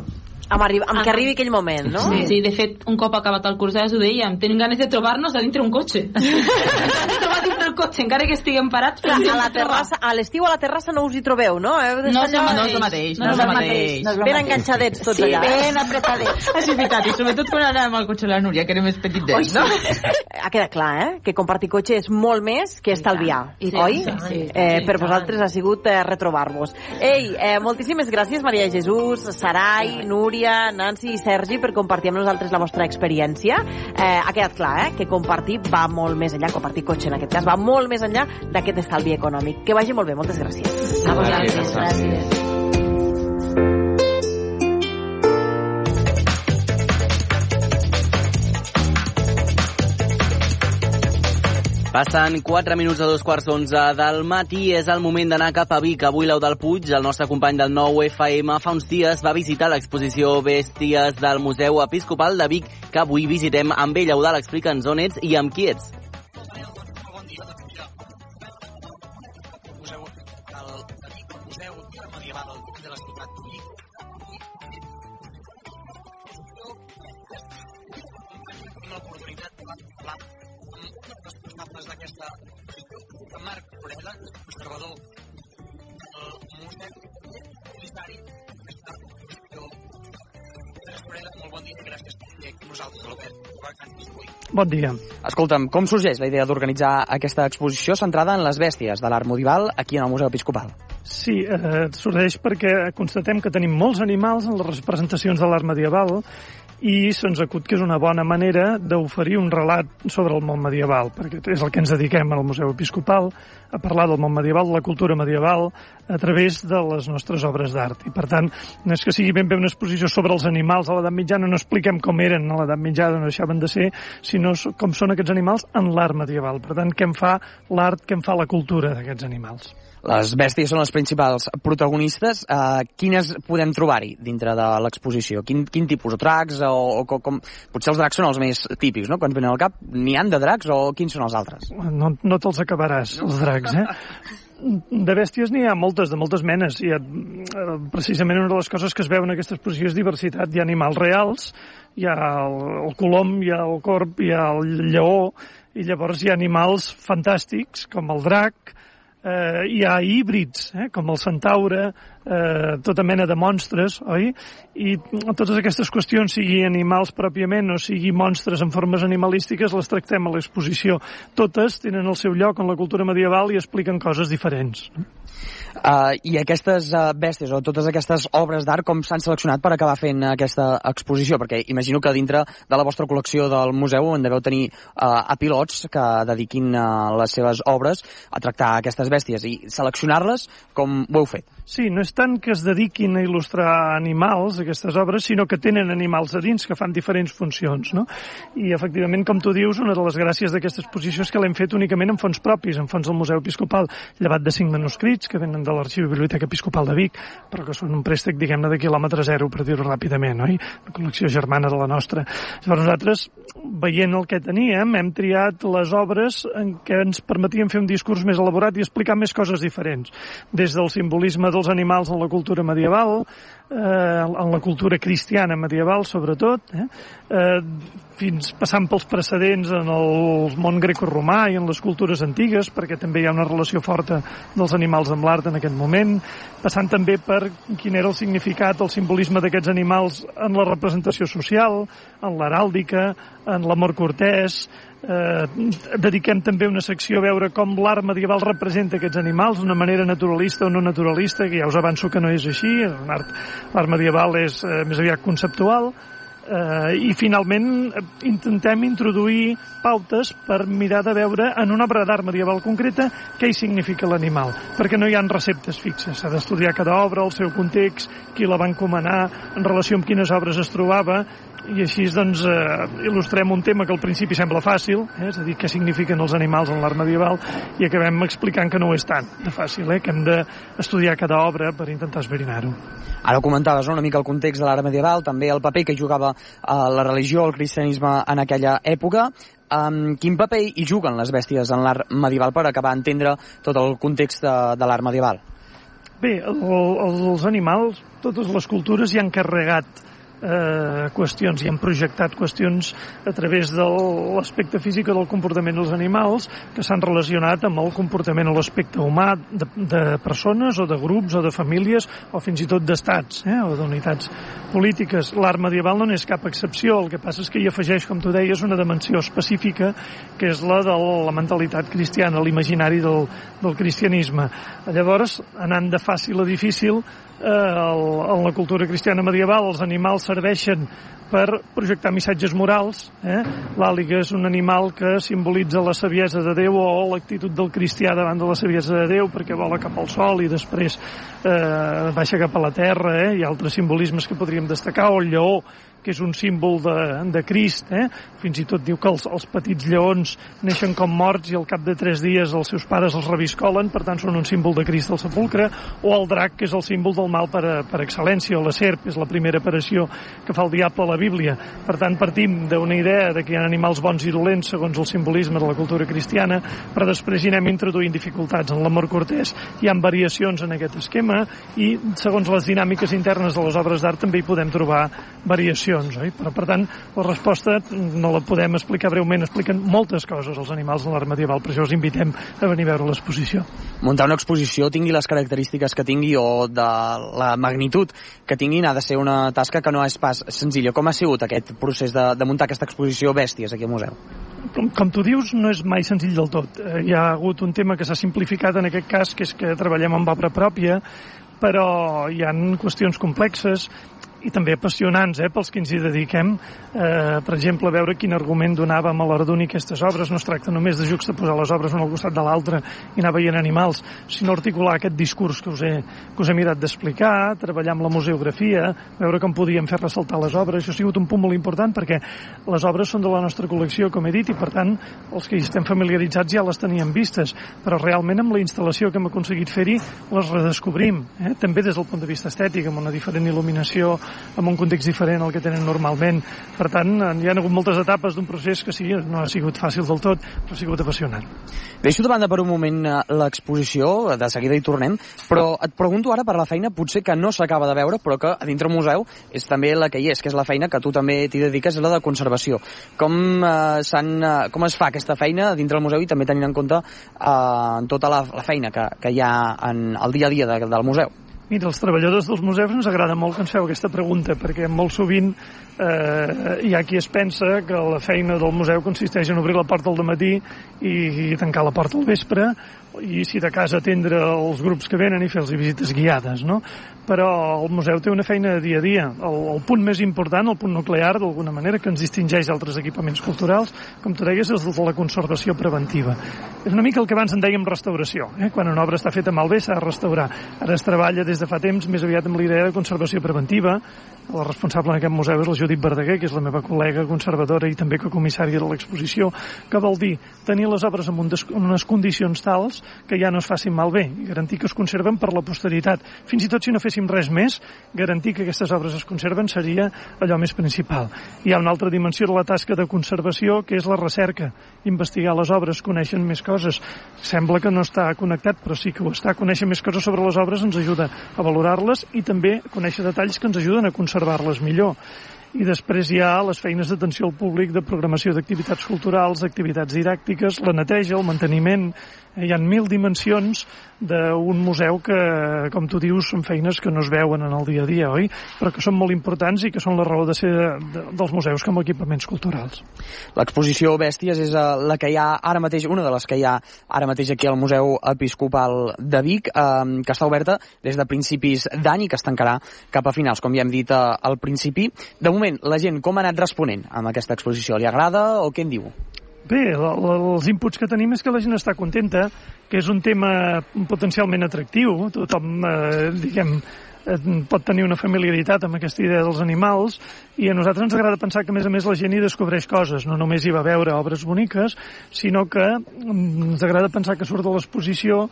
Amb, arri amb que Ah. arribi aquell moment, no? Sí. sí, de fet, un cop acabat el curs ja us ho dèiem, tenim ganes de trobar-nos a dintre un cotxe. trobar dintre el cotxe, encara que estiguem parats. Clar, però a la terrassa, a l'estiu a la terrassa no us hi trobeu, no? Heu No és allà- no és el mateix, no és el mateix. no és el Ben enganxadets tots Sí, allà. ben apretadets. És veritat, i sobretot quan anàvem al cotxe de la Núria, que era més petit Oi, d'ells, no? Ha quedat clar, eh? Que compartir cotxe és molt més que estalviar, I oi? tant, sí, eh, sí, per vosaltres ha sigut eh, retrobar-vos. Ei, eh, moltíssimes gràcies, Maria Jesús, Sarai, Núria, Nancy i Sergi, per compartir amb nosaltres la vostra experiència. Eh, ha quedat clar, eh? Que compartir va molt més enllà, compartir cotxe en aquest cas, va molt més enllà d'aquest estalvi econòmic. Que vagi molt bé, moltes gràcies. A vosaltres, Gràcies. gràcies. Passen 4 minuts a dos quarts d'onze del matí. És el moment d'anar cap a Vic. Avui l'Eudal Puig, el nostre company del nou FM, fa uns dies va visitar l'exposició Bèsties del Museu Episcopal de Vic, que avui visitem amb ell. Eudal, explica'ns on ets i amb qui ets. Bon dia. Escolta'm, com sorgeix la idea d'organitzar aquesta exposició centrada en les bèsties de l'art medieval aquí en el Museu Episcopal? Sí, eh, sorgeix perquè constatem que tenim molts animals en les representacions de l'art medieval i se'ns acut que és una bona manera d'oferir un relat sobre el món medieval, perquè és el que ens dediquem al Museu Episcopal, a parlar del món medieval, de la cultura medieval, a través de les nostres obres d'art. I, per tant, no és que sigui ben bé una exposició sobre els animals a l'edat mitjana, no expliquem com eren a l'edat mitjana, no deixaven de ser, sinó com són aquests animals en l'art medieval. Per tant, què en fa l'art, què en fa la cultura d'aquests animals. Les bèsties són les principals protagonistes. Uh, quines podem trobar-hi dintre de l'exposició? Quin, quin tipus? O dracs? O, o com. Potser els dracs són els més típics, no?, que ens venen al cap. N'hi han de dracs o quins són els altres? No, no te'ls acabaràs, els dracs, eh? De bèsties n'hi ha moltes, de moltes menes. Hi ha, eh, precisament una de les coses que es veu en aquesta exposició és diversitat. Hi ha animals reals, hi ha el, el colom, hi ha el corp, hi ha el lleó, i llavors hi ha animals fantàstics, com el drac, eh, hi ha híbrids, eh, com el centaure, eh, tota mena de monstres, oi? I totes aquestes qüestions, sigui animals pròpiament o sigui monstres en formes animalístiques, les tractem a l'exposició. Totes tenen el seu lloc en la cultura medieval i expliquen coses diferents. Uh, I aquestes uh, bèsties o totes aquestes obres d'art com s'han seleccionat per acabar fent aquesta exposició? Perquè imagino que dintre de la vostra col·lecció del museu en deveu tenir uh, a pilots que dediquin uh, les seves obres a tractar aquestes bèsties i seleccionar-les com ho heu fet? Sí, no és tant que es dediquin a il·lustrar animals, aquestes obres, sinó que tenen animals a dins que fan diferents funcions, no? I, efectivament, com tu dius, una de les gràcies d'aquesta exposició és que l'hem fet únicament en fons propis, en fons del Museu Episcopal, llevat de cinc manuscrits que venen de l'Arxiu i Biblioteca Episcopal de Vic, però que són un préstec, diguem-ne, de quilòmetre zero, per dir-ho ràpidament, oi? La col·lecció germana de la nostra. Llavors nosaltres, veient el que teníem, hem triat les obres en què ens permetien fer un discurs més elaborat i explicar més coses diferents, des del simbolisme dels animals en la cultura medieval, eh, en la cultura cristiana medieval, sobretot, eh, eh, fins passant pels precedents en el món grecorromà i en les cultures antigues, perquè també hi ha una relació forta dels animals amb l'art en aquest moment, passant també per quin era el significat, el simbolisme d'aquests animals en la representació social, en l'heràldica, en l'amor cortès, eh, dediquem també una secció a veure com l'art medieval representa aquests animals d'una manera naturalista o no naturalista, que ja us avanço que no és així, l'art, medieval és eh, més aviat conceptual, eh, i finalment eh, intentem introduir pautes per mirar de veure en una obra d'art medieval concreta què hi significa l'animal, perquè no hi ha receptes fixes, s'ha d'estudiar cada obra, el seu context, qui la va encomanar, en relació amb quines obres es trobava, i així doncs eh, il·lustrem un tema que al principi sembla fàcil, eh, és a dir, què signifiquen els animals en l'art medieval, i acabem explicant que no ho és tant de fàcil, eh, que hem d'estudiar cada obra per intentar esbrinar-ho. Ara comentaves, no? una mica el context de l'art medieval, també el paper que jugava uh, la religió, el cristianisme en aquella època. Um, quin paper hi juguen les bèsties en l'art medieval per acabar d'entendre tot el context de, de l'art medieval? Bé, el, els animals, totes les cultures hi han carregat eh, qüestions i han projectat qüestions a través de l'aspecte físic del comportament dels animals que s'han relacionat amb el comportament o l'aspecte humà de, de persones o de grups o de famílies o fins i tot d'estats eh, o d'unitats polítiques. L'art medieval no n'és cap excepció, el que passa és que hi afegeix, com tu deies, una dimensió específica que és la de la mentalitat cristiana, l'imaginari del, del cristianisme. Llavors, anant de fàcil a difícil, eh, en la cultura cristiana medieval els animals serveixen per projectar missatges morals. Eh? L'àliga és un animal que simbolitza la saviesa de Déu o l'actitud del cristià davant de la saviesa de Déu perquè vola cap al sol i després eh, baixa cap a la terra. Eh? Ha altres simbolismes que podríem destacar, o el lleó, que és un símbol de, de Crist. Eh? Fins i tot diu que els, els petits lleons neixen com morts i al cap de tres dies els seus pares els reviscolen, per tant són un símbol de Crist al sepulcre, o el drac, que és el símbol del mal per, a, per excel·lència, o la serp, és la primera aparició que fa el diable a la Bíblia. Per tant, partim d'una idea de que hi ha animals bons i dolents segons el simbolisme de la cultura cristiana, però després hi anem introduint dificultats. En l'amor cortès hi ha variacions en aquest esquema i segons les dinàmiques internes de les obres d'art també hi podem trobar variacions explicacions, oi? Però, per tant, la resposta no la podem explicar breument, expliquen moltes coses els animals de l'art medieval, per això us invitem a venir a veure l'exposició. Muntar una exposició, tingui les característiques que tingui o de la magnitud que tinguin, ha de ser una tasca que no és pas senzilla. Com ha sigut aquest procés de, de muntar aquesta exposició Bèsties aquí al museu? com, com tu dius, no és mai senzill del tot. Eh, hi ha hagut un tema que s'ha simplificat en aquest cas, que és que treballem amb obra pròpia, però hi han qüestions complexes i també apassionants eh, pels que ens hi dediquem. Eh, per exemple, veure quin argument donàvem a l'hora d'unir aquestes obres. No es tracta només de juxtaposar les obres una al costat de l'altra i anar veient animals, sinó articular aquest discurs que us he, que us he mirat d'explicar, treballar amb la museografia, veure com podíem fer ressaltar les obres. Això ha sigut un punt molt important perquè les obres són de la nostra col·lecció, com he dit, i per tant els que hi estem familiaritzats ja les teníem vistes, però realment amb la instal·lació que hem aconseguit fer-hi les redescobrim, eh? també des del punt de vista estètic, amb una diferent il·luminació, amb un context diferent al que tenen normalment. Per tant, hi ha hagut moltes etapes d'un procés que sí, no ha sigut fàcil del tot, però ha sigut apassionant. Deixo de banda per un moment eh, l'exposició, de seguida hi tornem, però et pregunto ara per la feina potser que no s'acaba de veure, però que a dintre el museu és també la que hi és, que és la feina que tu també t'hi dediques, és la de conservació. Com, eh, eh, com es fa aquesta feina dintre el museu i també tenint en compte eh, tota la, la feina que, que hi ha en el dia a dia de, del museu? Mira, als treballadors dels museus ens agrada molt que ens feu aquesta pregunta, perquè molt sovint eh, hi ha qui es pensa que la feina del museu consisteix en obrir la porta al matí i, i tancar la porta al vespre, i si de casa atendre els grups que venen i fer-los visites guiades, no? Però el museu té una feina de dia a dia. El, el punt més important, el punt nuclear, d'alguna manera, que ens distingeix d'altres equipaments culturals, com tu deies, és el de la conservació preventiva. És una mica el que abans en dèiem restauració. Eh? Quan una obra està feta malbé s'ha de restaurar. Ara es treballa des de fa temps més aviat amb l'idea de conservació preventiva. La responsable en aquest museu és la Judit Verdaguer, que és la meva col·lega conservadora i també co-comissària de l'exposició, que vol dir tenir les obres en, un en unes condicions tals que ja no es facin malbé i garantir que es conserven per la posteritat. Fins i tot si no féssim res més, garantir que aquestes obres es conserven seria allò més principal. Hi ha una altra dimensió de la tasca de conservació que és la recerca, investigar les obres, conèixer més coses. Sembla que no està connectat, però sí que ho està. Conèixer més coses sobre les obres ens ajuda a valorar-les i també conèixer detalls que ens ajuden a conservar-les millor. I després hi ha les feines d'atenció al públic de programació d'activitats culturals, activitats didàctiques, la neteja, el manteniment, hi ha mil dimensions d'un museu que, com tu dius, són feines que no es veuen en el dia a dia, oi? Però que són molt importants i que són la raó de ser de, de, dels museus com a equipaments culturals. L'exposició Bèsties és eh, la que hi ha ara mateix, una de les que hi ha ara mateix aquí al Museu Episcopal de Vic, eh, que està oberta des de principis d'any i que es tancarà cap a finals, com ja hem dit eh, al principi. De moment, la gent com ha anat responent amb aquesta exposició? Li agrada o què en diu? Bé, els inputs que tenim és que la gent està contenta, que és un tema potencialment atractiu. Tothom, eh, diguem, eh, pot tenir una familiaritat amb aquesta idea dels animals i a nosaltres ens agrada pensar que a més a més la gent hi descobreix coses, no només hi va veure obres boniques, sinó que mm, ens agrada pensar que surt de l'exposició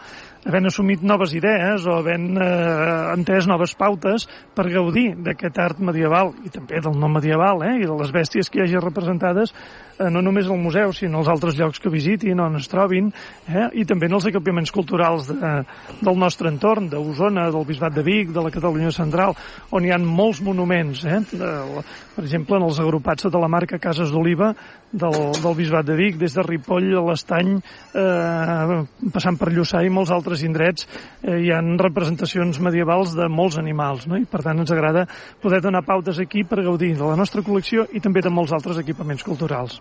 havent assumit noves idees o havent eh, entès noves pautes per gaudir d'aquest art medieval i també del no medieval eh, i de les bèsties que hi hagi representades eh, no només al museu, sinó als altres llocs que visitin, on es trobin, eh, i també en els equipaments culturals de, del nostre entorn, d'Osona, del Bisbat de Vic, de la Catalunya Central, on hi ha molts monuments, eh, de, per exemple, en els agrupats de la marca Cases d'Oliva del, del Bisbat de Vic, des de Ripoll a l'Estany, eh, passant per Lluçà i molts altres indrets, eh, hi han representacions medievals de molts animals, no? i per tant ens agrada poder donar pautes aquí per gaudir de la nostra col·lecció i també de molts altres equipaments culturals.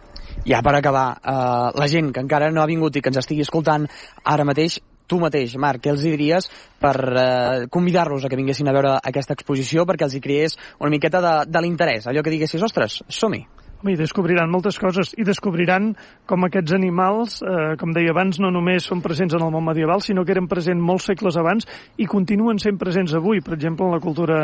Ja per acabar, eh, la gent que encara no ha vingut i que ens estigui escoltant ara mateix, tu mateix, Marc, què els diries per eh, convidar-los a que vinguessin a veure aquesta exposició perquè els hi creés una miqueta de, de l'interès, allò que diguessis, ostres, som-hi. I descobriran moltes coses i descobriran com aquests animals, eh, com deia abans, no només són presents en el món medieval, sinó que eren presents molts segles abans i continuen sent presents avui, per exemple, en la cultura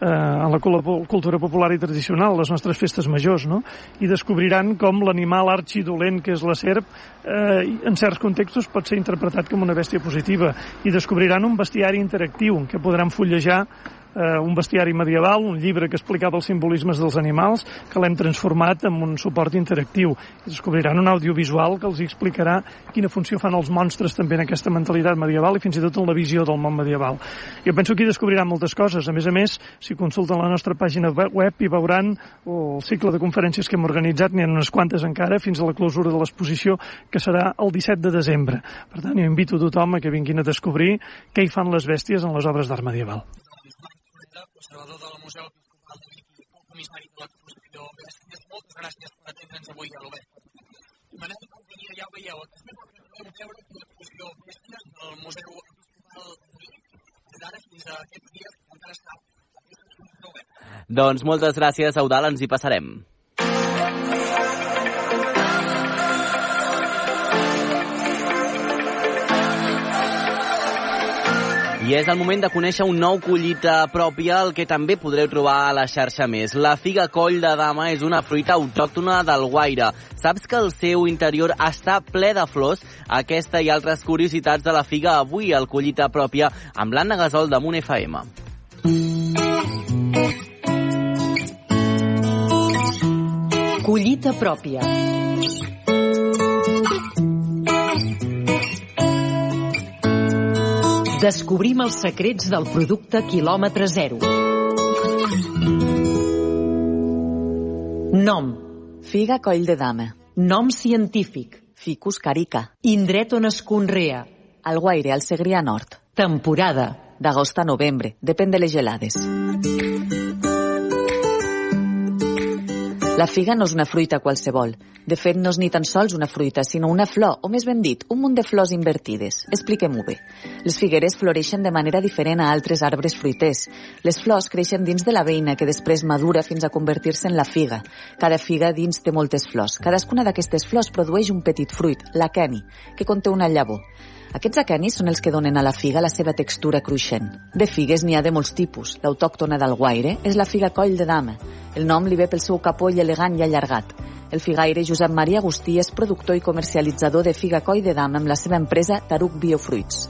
eh, en la cultura popular i tradicional, les nostres festes majors, no? I descobriran com l'animal arxidolent que és la serp, eh, en certs contextos pot ser interpretat com una bèstia positiva. I descobriran un bestiari interactiu què podran fullejar eh, un bestiari medieval, un llibre que explicava els simbolismes dels animals, que l'hem transformat en un suport interactiu. I descobriran un audiovisual que els explicarà quina funció fan els monstres també en aquesta mentalitat medieval i fins i tot en la visió del món medieval. Jo penso que hi descobriran moltes coses. A més a més, si consulten la nostra pàgina web hi veuran el cicle de conferències que hem organitzat, n'hi ha unes quantes encara, fins a la clausura de l'exposició, que serà el 17 de desembre. Per tant, jo invito a tothom a que vinguin a descobrir què hi fan les bèsties en les obres d'art medieval conservador del Museu Episcopal de Vic i comissari de l'exposició Bèsties. Moltes gràcies per atendre'ns avui a l'Obert. Manel Companyia, ja ho veieu, també podeu veure l'exposició Bèsties del Museu Episcopal de Vic, d'ara fins a aquests dies encara està doncs moltes gràcies, Eudal, ens hi passarem. I és el moment de conèixer un nou collita pròpia, el que també podreu trobar a la xarxa més. La figa coll de dama és una fruita autòctona del Guaire. Saps que el seu interior està ple de flors? Aquesta i altres curiositats de la figa avui al collita pròpia amb l'Anna Gasol de Munt FM. Collita pròpia. Descobrim els secrets del producte quilòmetre zero. Nom. Figa coll de dama. Nom científic. Ficus carica. Indret on es conrea. Al Guaire, al Segrià Nord. Temporada. D'agost a novembre. Depèn de les gelades. La figa no és una fruita qualsevol. De fet, no és ni tan sols una fruita, sinó una flor, o més ben dit, un munt de flors invertides. Expliquem-ho bé. Les figueres floreixen de manera diferent a altres arbres fruiters. Les flors creixen dins de la veïna, que després madura fins a convertir-se en la figa. Cada figa dins té moltes flors. Cadascuna d'aquestes flors produeix un petit fruit, l'aqueni, que conté una llavor. Aquests aquenis són els que donen a la figa la seva textura cruixent. De figues n'hi ha de molts tipus. L'autòctona del Guaire és la figa coll de dama. El nom li ve pel seu capoll elegant i allargat. El figaire Josep Maria Agustí és productor i comercialitzador de figa coll de dama amb la seva empresa Taruc Biofruits.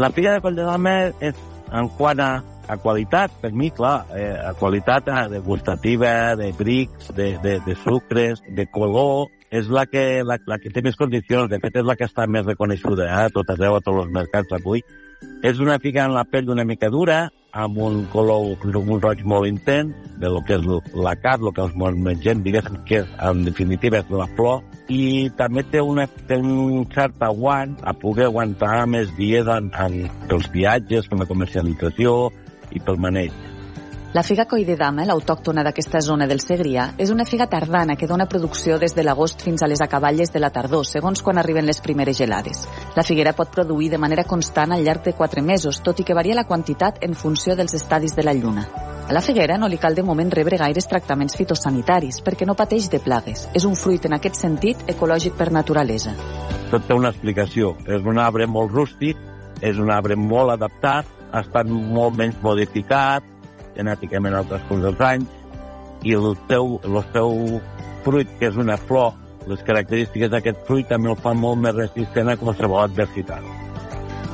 La figa de coll de dama és, en quant a, a qualitat, per mi, clar, eh, a qualitat eh, degustativa, de brics, de, de, de sucres, de color, és la que, la, la que té més condicions, de fet és la que està més reconeixuda eh, a tot arreu, a tots els mercats avui. És una figa en la pell una mica dura, amb un color, un roig molt intens, de lo que és la carn, el que els mengem, diguéssim, que és, en definitiva és la flor, i també té, una, té un cert aguant a poder aguantar més dies en, en els viatges, per la comercialització i pel maneig. La figa coi de dama, l'autòctona d'aquesta zona del Segrià, és una figa tardana que dona producció des de l'agost fins a les acaballes de la tardor, segons quan arriben les primeres gelades. La figuera pot produir de manera constant al llarg de 4 mesos, tot i que varia la quantitat en funció dels estadis de la lluna. A la figuera no li cal de moment rebre gaires tractaments fitosanitaris perquè no pateix de plagues. És un fruit en aquest sentit ecològic per naturalesa. Tot té una explicació. És un arbre molt rústic, és un arbre molt adaptat, ha estat molt menys modificat, genèticament dels anys, i el teu, el teu fruit, que és una flor, les característiques d'aquest fruit també el fan molt més resistent a qualsevol adversitat.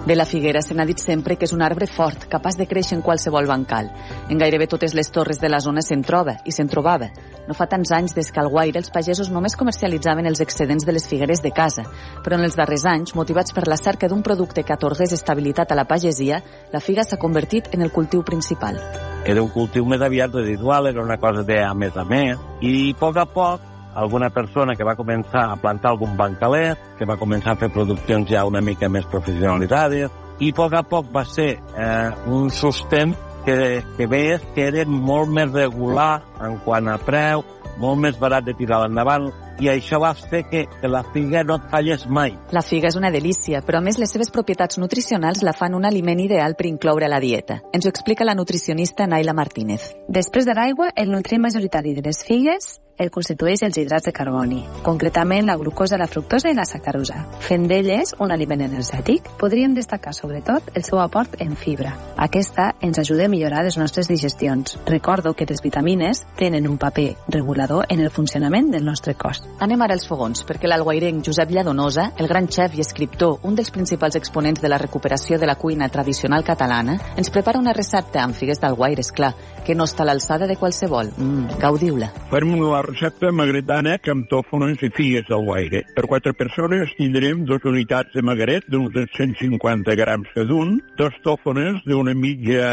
De la figuera se n'ha dit sempre que és un arbre fort, capaç de créixer en qualsevol bancal. En gairebé totes les torres de la zona se'n troba, i se'n trobava. No fa tants anys des que al Guaire els pagesos només comercialitzaven els excedents de les figueres de casa, però en els darrers anys, motivats per la cerca d'un producte que atorgués estabilitat a la pagesia, la figa s'ha convertit en el cultiu principal. Era un cultiu més aviat residual, era una cosa de a més a més, i a poc a poc alguna persona que va començar a plantar algun bancalet, que va començar a fer produccions ja una mica més professionalitzades, i a poc a poc va ser eh, un sostén que, que veies que era molt més regular en quant a preu, molt més barat de tirar endavant, i això va fer que, que la figa no et fallés mai. La figa és una delícia, però a més les seves propietats nutricionals la fan un aliment ideal per incloure a la dieta. Ens ho explica la nutricionista Naila Martínez. Després de l'aigua, el nutrient majoritari de les figues el constitueix els hidrats de carboni, concretament la glucosa, la fructosa i la sacarosa. Fent d'elles un aliment energètic, podríem destacar sobretot el seu aport en fibra. Aquesta ens ajuda a millorar les nostres digestions. Recordo que les vitamines tenen un paper regulador en el funcionament del nostre cos. Anem ara als fogons, perquè l'alguairenc Josep Lladonosa, el gran xef i escriptor, un dels principals exponents de la recuperació de la cuina tradicional catalana, ens prepara una recepta amb figues d'alguaire, clar, que no està a l'alçada de qualsevol. Mm, gaudiu-la. Farem una recepta magretana amb tòfones i figues del guaire. Per quatre persones tindrem dos unitats de magret d'uns 150 grams cada un, dos tòfones d'una mitja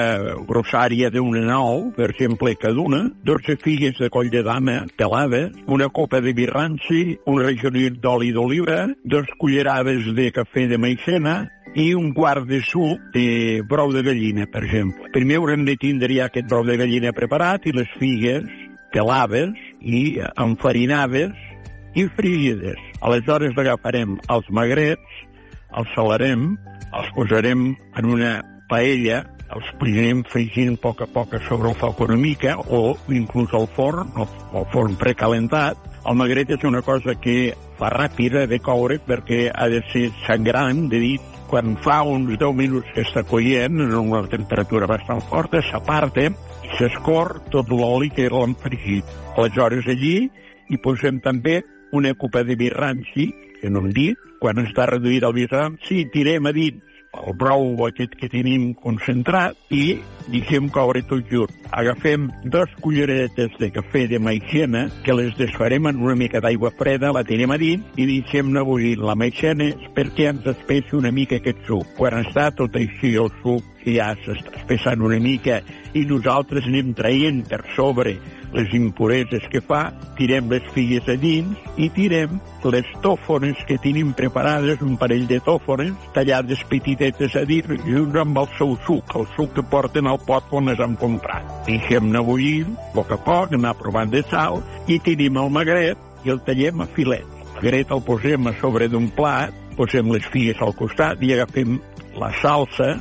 grossària d'una nou, per exemple, cada una, 12 figues de coll de dama pelades, una copa de birranci, un regionit d'oli d'oliva, dos cullerades de cafè de maicena, i un quart de suc de brou de gallina, per exemple. Primer haurem de tindre ja aquest brou de gallina preparat i les figues pelades i enfarinades i frigides. Aleshores agafarem els magrets, els salarem, els posarem en una paella, els anirem fregint a poc a poc sobre el foc una mica o inclús al forn, al forn precalentat. El magret és una cosa que fa ràpida de coure perquè ha de ser sangrant, de dit, quan fa uns 10 minuts que està coient en una temperatura bastant forta, s'aparta i s'escor tot l'oli que l'han fregit. Aleshores allí hi posem també una copa de birranci, que no hem dit, quan està reduït el birranci, tirem a dins el brou aquest que tenim concentrat i deixem coure tot junt. Agafem dos culleretes de cafè de maicena que les desfarem en una mica d'aigua freda, la tirem a dins i deixem-ne bullir la maicena perquè ens espessi una mica aquest suc. Quan està tot així el suc que ja s'està espessant una mica i nosaltres anem traient per sobre les impureses que fa, tirem les figues a dins i tirem les tòfones que tenim preparades, un parell de tòfones, tallades petitetes a dins, junt amb el seu suc, el suc que porten al pot on les hem comprat. Deixem-ne bullir, a poc a poc, anar provant de sal, i tenim el magret i el tallem a filets. El magret el posem a sobre d'un plat, posem les figues al costat i agafem la salsa,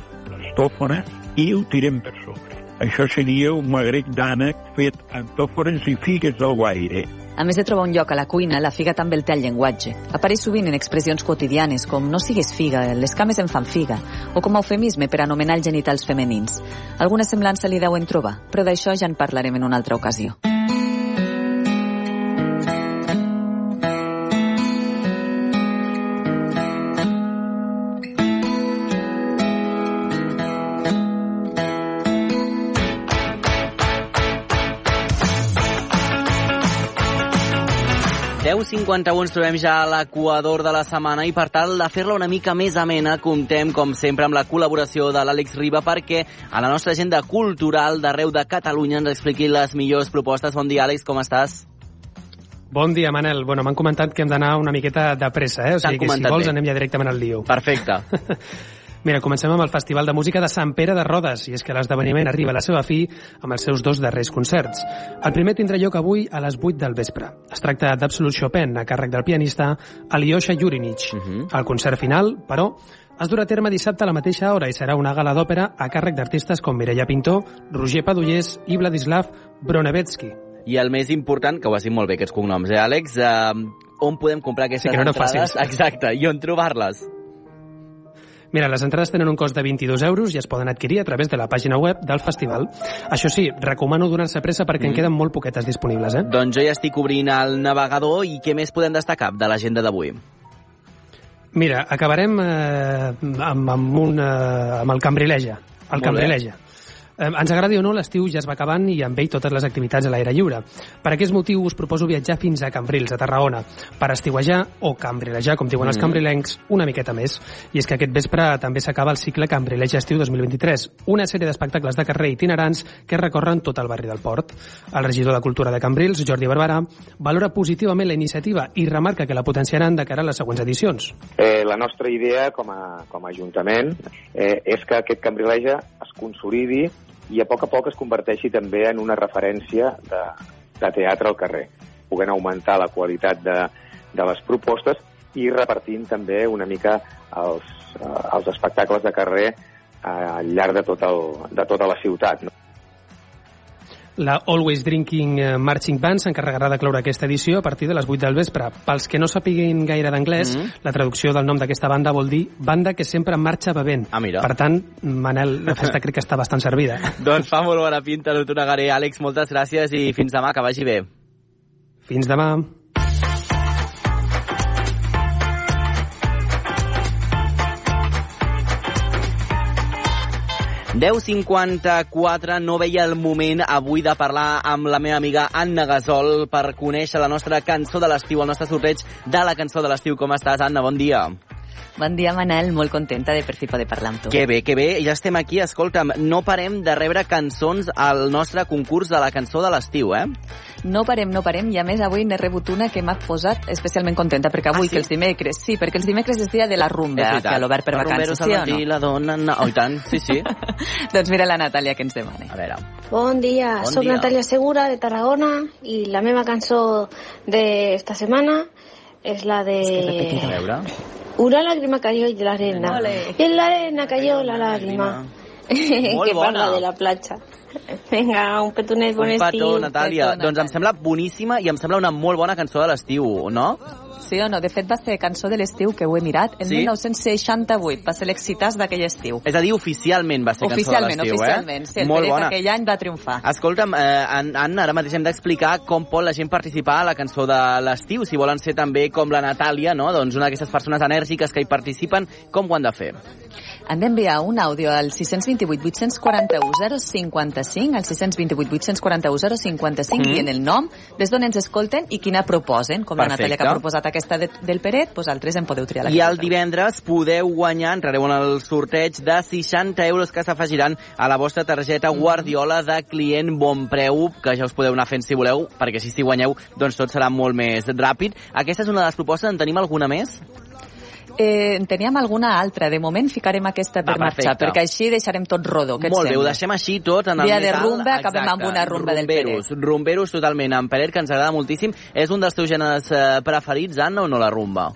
les tòfones, i ho tirem per sobre. Això seria un magret d'ànec fet amb tòfones i figues del guaire. A més de trobar un lloc a la cuina, la figa també el té al llenguatge. Apareix sovint en expressions quotidianes com no sigues figa, les cames em fan figa, o com a eufemisme per anomenar els genitals femenins. Alguna semblança li deuen trobar, però d'això ja en parlarem en una altra ocasió. Deu 51 ens trobem ja a l'equador de la setmana i per tal de fer-la una mica més amena comptem com sempre amb la col·laboració de l'Àlex Riba perquè a la nostra agenda cultural d'arreu de Catalunya ens expliqui les millors propostes. Bon dia Àlex, com estàs? Bon dia, Manel. Bueno, m'han comentat que hem d'anar una miqueta de pressa, eh? O sigui que si vols bé. anem ja directament al lío. Perfecte. Mira, comencem amb el Festival de Música de Sant Pere de Rodes, i és que l'esdeveniment arriba a la seva fi amb els seus dos darrers concerts. El primer tindrà lloc avui a les 8 del vespre. Es tracta d'Absolut Chopin, a càrrec del pianista Alyosha Yurinich. Uh -huh. El concert final, però, es durà a terme dissabte a la mateixa hora i serà una gala d'òpera a càrrec d'artistes com Mireia Pintó, Roger Padullés i Vladislav Bronevetsky. I el més important, que ho has dit molt bé aquests cognoms, eh, Àlex? Eh, on podem comprar aquestes sí, que no entrades? Exacte, i on trobar-les? Mira, les entrades tenen un cost de 22 euros i es poden adquirir a través de la pàgina web del festival. Això sí, recomano donar-se pressa perquè mm. en queden molt poquetes disponibles, eh? Doncs jo ja estic obrint el navegador i què més podem destacar de l'agenda d'avui? Mira, acabarem eh, amb, amb, un, eh, amb el Cambrileja. El Molt bé. Eh, ens agradi o no, l'estiu ja es va acabant i amb ell totes les activitats a l'aire lliure. Per aquest motiu us proposo viatjar fins a Cambrils, a Tarragona, per estiuejar o cambrilejar, com diuen els Mhm. cambrilencs, una miqueta més. I és que aquest vespre també s'acaba el cicle Cambrileja Estiu 2023, una sèrie d'espectacles de carrer itinerants que recorren tot el barri del Port. El regidor de Cultura de Cambrils, Jordi Barberà, valora positivament la iniciativa i remarca que la potenciaran de cara a les següents edicions. Eh, la nostra idea com a, com a Ajuntament eh, és que aquest Cambrileja es consolidi i a poc a poc es converteixi també en una referència de, de teatre al carrer, podent augmentar la qualitat de, de les propostes i repartint també una mica els, eh, els espectacles de carrer eh, al llarg de, tot el, de tota la ciutat. No? La Always Drinking eh, Marching Band s'encarregarà de cloure aquesta edició a partir de les 8 del vespre. Pels que no sapiguin gaire d'anglès, Mhm. la traducció del nom d'aquesta banda vol dir banda que sempre marxa bevent. Ah, mira. Per tant, Manel, la festa crec que està bastant servida. Doncs fa molt bona pinta, no t'ho negaré. Àlex, moltes gràcies i fins demà, que vagi bé. Fins demà. 10.54, no veia el moment avui de parlar amb la meva amiga Anna Gasol per conèixer la nostra cançó de l'estiu, el nostre sorteig de la cançó de l'estiu. Com estàs, Anna? Bon dia. Bon dia, Manel. Molt contenta de per fi poder parlar amb tu. Que bé, que bé. Ja estem aquí. Escolta'm, no parem de rebre cançons al nostre concurs de la cançó de l'estiu, eh? No parem, no parem, i a més avui n'he rebut una que m'ha posat especialment contenta, perquè avui, Ah, sí? que els dimecres, sí, perquè els dimecres és dia de la rumba, que a l'obert per vacances, sí o de no? la dona... No. Oh, i tant, sí, sí. doncs mira la Natàlia que ens demana. A veure. Bon dia, Bon soc dia. Natàlia Segura de Tarragona i la meva cançó d'esta setmana és la de... A veure. Una lágrima cayó de la arena. Ole. Y en la arena cayó la lágrima. Molt que bona. parla de la platja. Vinga, un petonet, bon Un estiu. petó, Natàlia. Doncs em sembla boníssima i em sembla una molt bona cançó de l'estiu, no? Sí o no? De fet, va ser cançó de l'estiu, que ho he mirat, en Sí? 1968. Va ser l'exitàs d'aquell estiu. És a dir, oficialment va ser cançó de Oficialment, l'estiu, oficialment. eh? Sí, el molt bona. aquell any va triomfar. Escolta'm, eh, Anna, ara mateix hem d'explicar com pot la gent participar a la cançó de l'estiu. Si volen ser també com la Natàlia, no? doncs una d'aquestes persones enèrgiques que hi participen, com ho han de fer? Han d'enviar un àudio al 628 841 055, al 628 841 055, Mhm. dient el nom, des d'on ens escolten i quina proposen. Com la Perfecte. Natàlia que ha proposat aquesta de, del Peret, vosaltres en podeu triar la I el divendres podeu guanyar, entrareu en el sorteig de 60 euros que s'afegiran a la vostra targeta Guardiola de client bon preu, que ja us podeu anar fent si voleu, perquè si si guanyeu, doncs tot serà molt més ràpid. Aquesta és una de les propostes, en tenim alguna més? Eh, en teníem alguna altra. De moment ficarem aquesta per Va, marxar, perfecte. perquè així deixarem tot rodó. Què Molt bé, ho deixem així tot en el Dia de rumba, acabem amb una rumba del rumberos, Rumberos totalment, en Peret, que ens agrada moltíssim. És un dels teus gèneres eh, preferits, Anna, o no, la rumba?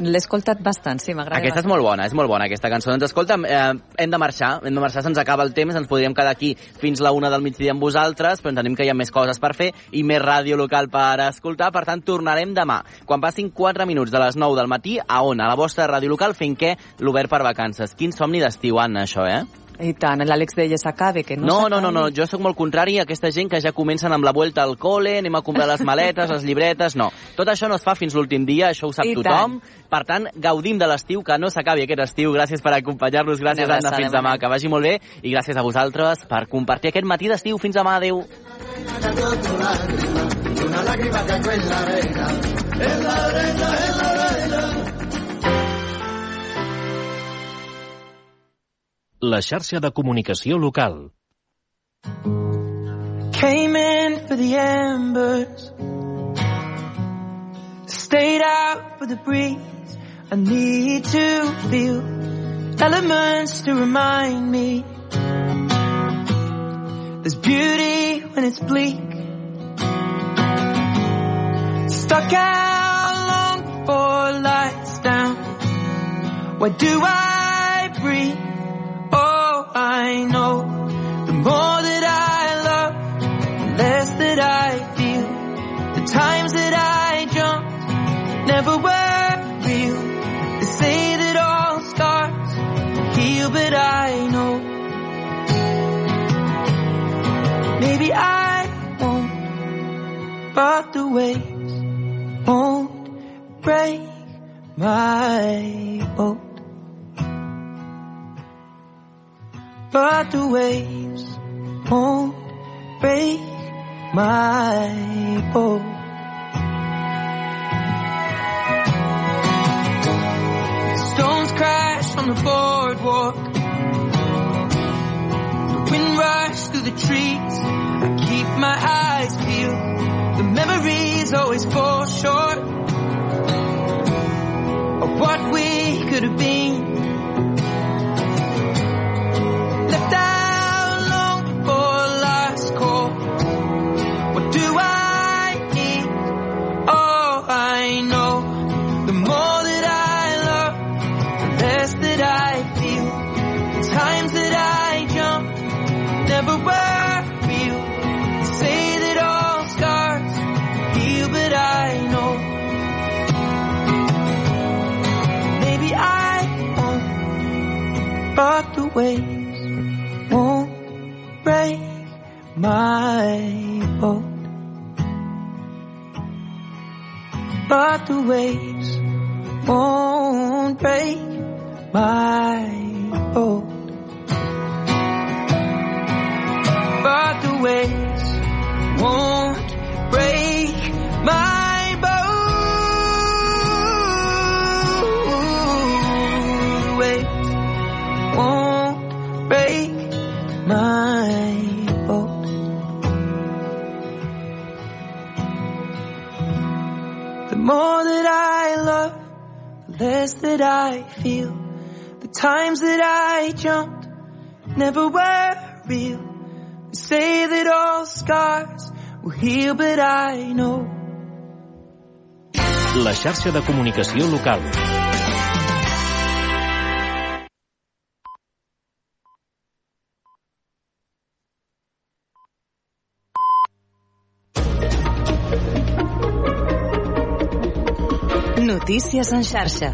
L'he escoltat bastant, sí, m'agrada Aquesta és bastant. molt bona, és molt bona aquesta cançó. Doncs escolta'm, eh, hem de marxar, hem de marxar, se'ns acaba el temps, ens podríem quedar aquí fins la una del migdia amb vosaltres, però entenem que hi ha més coses per fer i més ràdio local per escoltar, per tant tornarem demà, quan passin 4 minuts de les 9 del matí, a on? A la vostra ràdio local, fent què? L'obert per vacances. Quin somni d'estiu, Anna, això, eh? I tant, l'Àlex deia s'acabe, que no No, no, no, no, jo sóc molt contrari a aquesta gent que ja comencen amb la vuelta al col·le, anem a comprar les maletes, les llibretes, no. Tot això no es fa fins l'últim dia, això ho sap I tothom. Per tant, gaudim de l'estiu, que no s'acabi aquest estiu. Gràcies per acompanyar-nos, gràcies Anna, fins demà, Manel. que vagi molt bé, i gràcies a vosaltres per compartir aquest matí d'estiu. Fins demà, adeu. Una lágrima cayó en la arena, en la arena, en la arena. La xarxa de comunicació local. Came in for the embers, stayed out for the breeze. I need to feel elements to remind me there's beauty when it's bleak. Stuck out long before lights down. Why do I breathe? I know the more that I love, the less that I feel. The times that I jumped never were real. They say that all scars heal, but I know maybe I won't, but the waves won't break my boat. But the waves won't break my boat. Stones crash on the boardwalk. The wind rushes through the trees. I keep my eyes peeled. The memories always fall short of what we could have been. But the waves won't break my boat. Less that I feel. The times that I jumped never were real. They say that all scars will heal, but I know. La xarxa de comunicació local. Notícies en xarxa.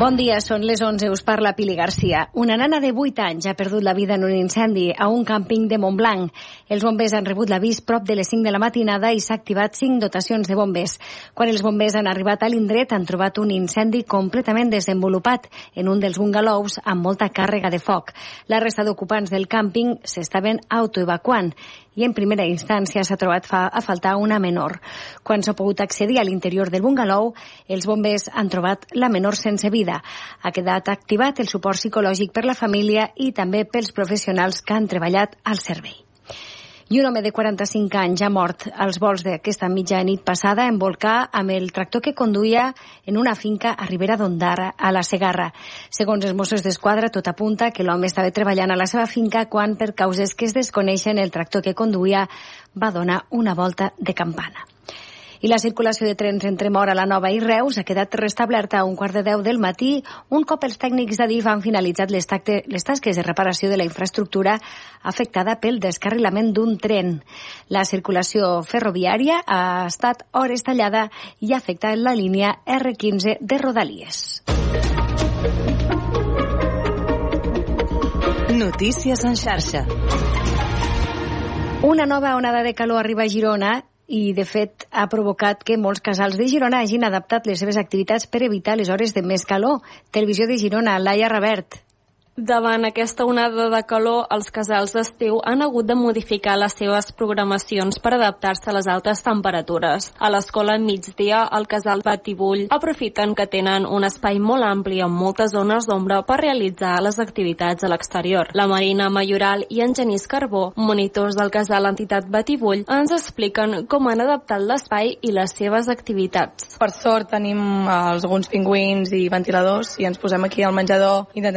Bon dia, són les 11, us parla Pili Garcia. Una nana de 8 anys ha perdut la vida en un incendi a un càmping de Montblanc. Els bombers han rebut l'avís prop de les 5 de la matinada i s'ha activat 5 dotacions de bombers. Quan els bombers han arribat a l'indret han trobat un incendi completament desenvolupat en un dels bungalous amb molta càrrega de foc. La resta d'ocupants del càmping s'estaven autoevacuant i en primera instància s'ha trobat fa, a faltar una menor. Quan s'ha pogut accedir a l'interior del bungalou, els bombers han trobat la menor sense vida. Ha quedat activat el suport psicològic per la família i també pels professionals que han treballat al servei. I un home de 45 anys ha mort als vols d'aquesta mitja nit passada en volcà amb el tractor que conduïa en una finca a Ribera d'Ondara, a la Segarra. Segons els Mossos d'Esquadra, tot apunta que l'home estava treballant a la seva finca quan, per causes que es desconeixen, el tractor que conduïa va donar una volta de campana i la circulació de trens entre Mora, la Nova i Reus ha quedat restablerta a un quart de deu del matí, un cop els tècnics d'Adif han finalitzat les, tacte, les tasques de reparació de la infraestructura afectada pel descarrilament d'un tren. La circulació ferroviària ha estat hores tallada i ha afectat la línia R15 de Rodalies. Notícies en xarxa. Una nova onada de calor arriba a Girona i, de fet, ha provocat que molts casals de Girona hagin adaptat les seves activitats per evitar les hores de més calor. Televisió de Girona, Laia Revert. Davant aquesta onada de calor, els casals d'estiu han hagut de modificar les seves programacions per adaptar-se a les altes temperatures. A l'escola migdia, el casal Batibull aprofiten que tenen un espai molt ampli amb moltes zones d'ombra per realitzar les activitats a l'exterior. La Marina Mayoral i en Genís Carbó, monitors del casal Entitat Batibull, ens expliquen com han adaptat l'espai i les seves activitats. Per sort tenim eh, alguns pingüins i ventiladors i ens posem aquí al menjador, intentem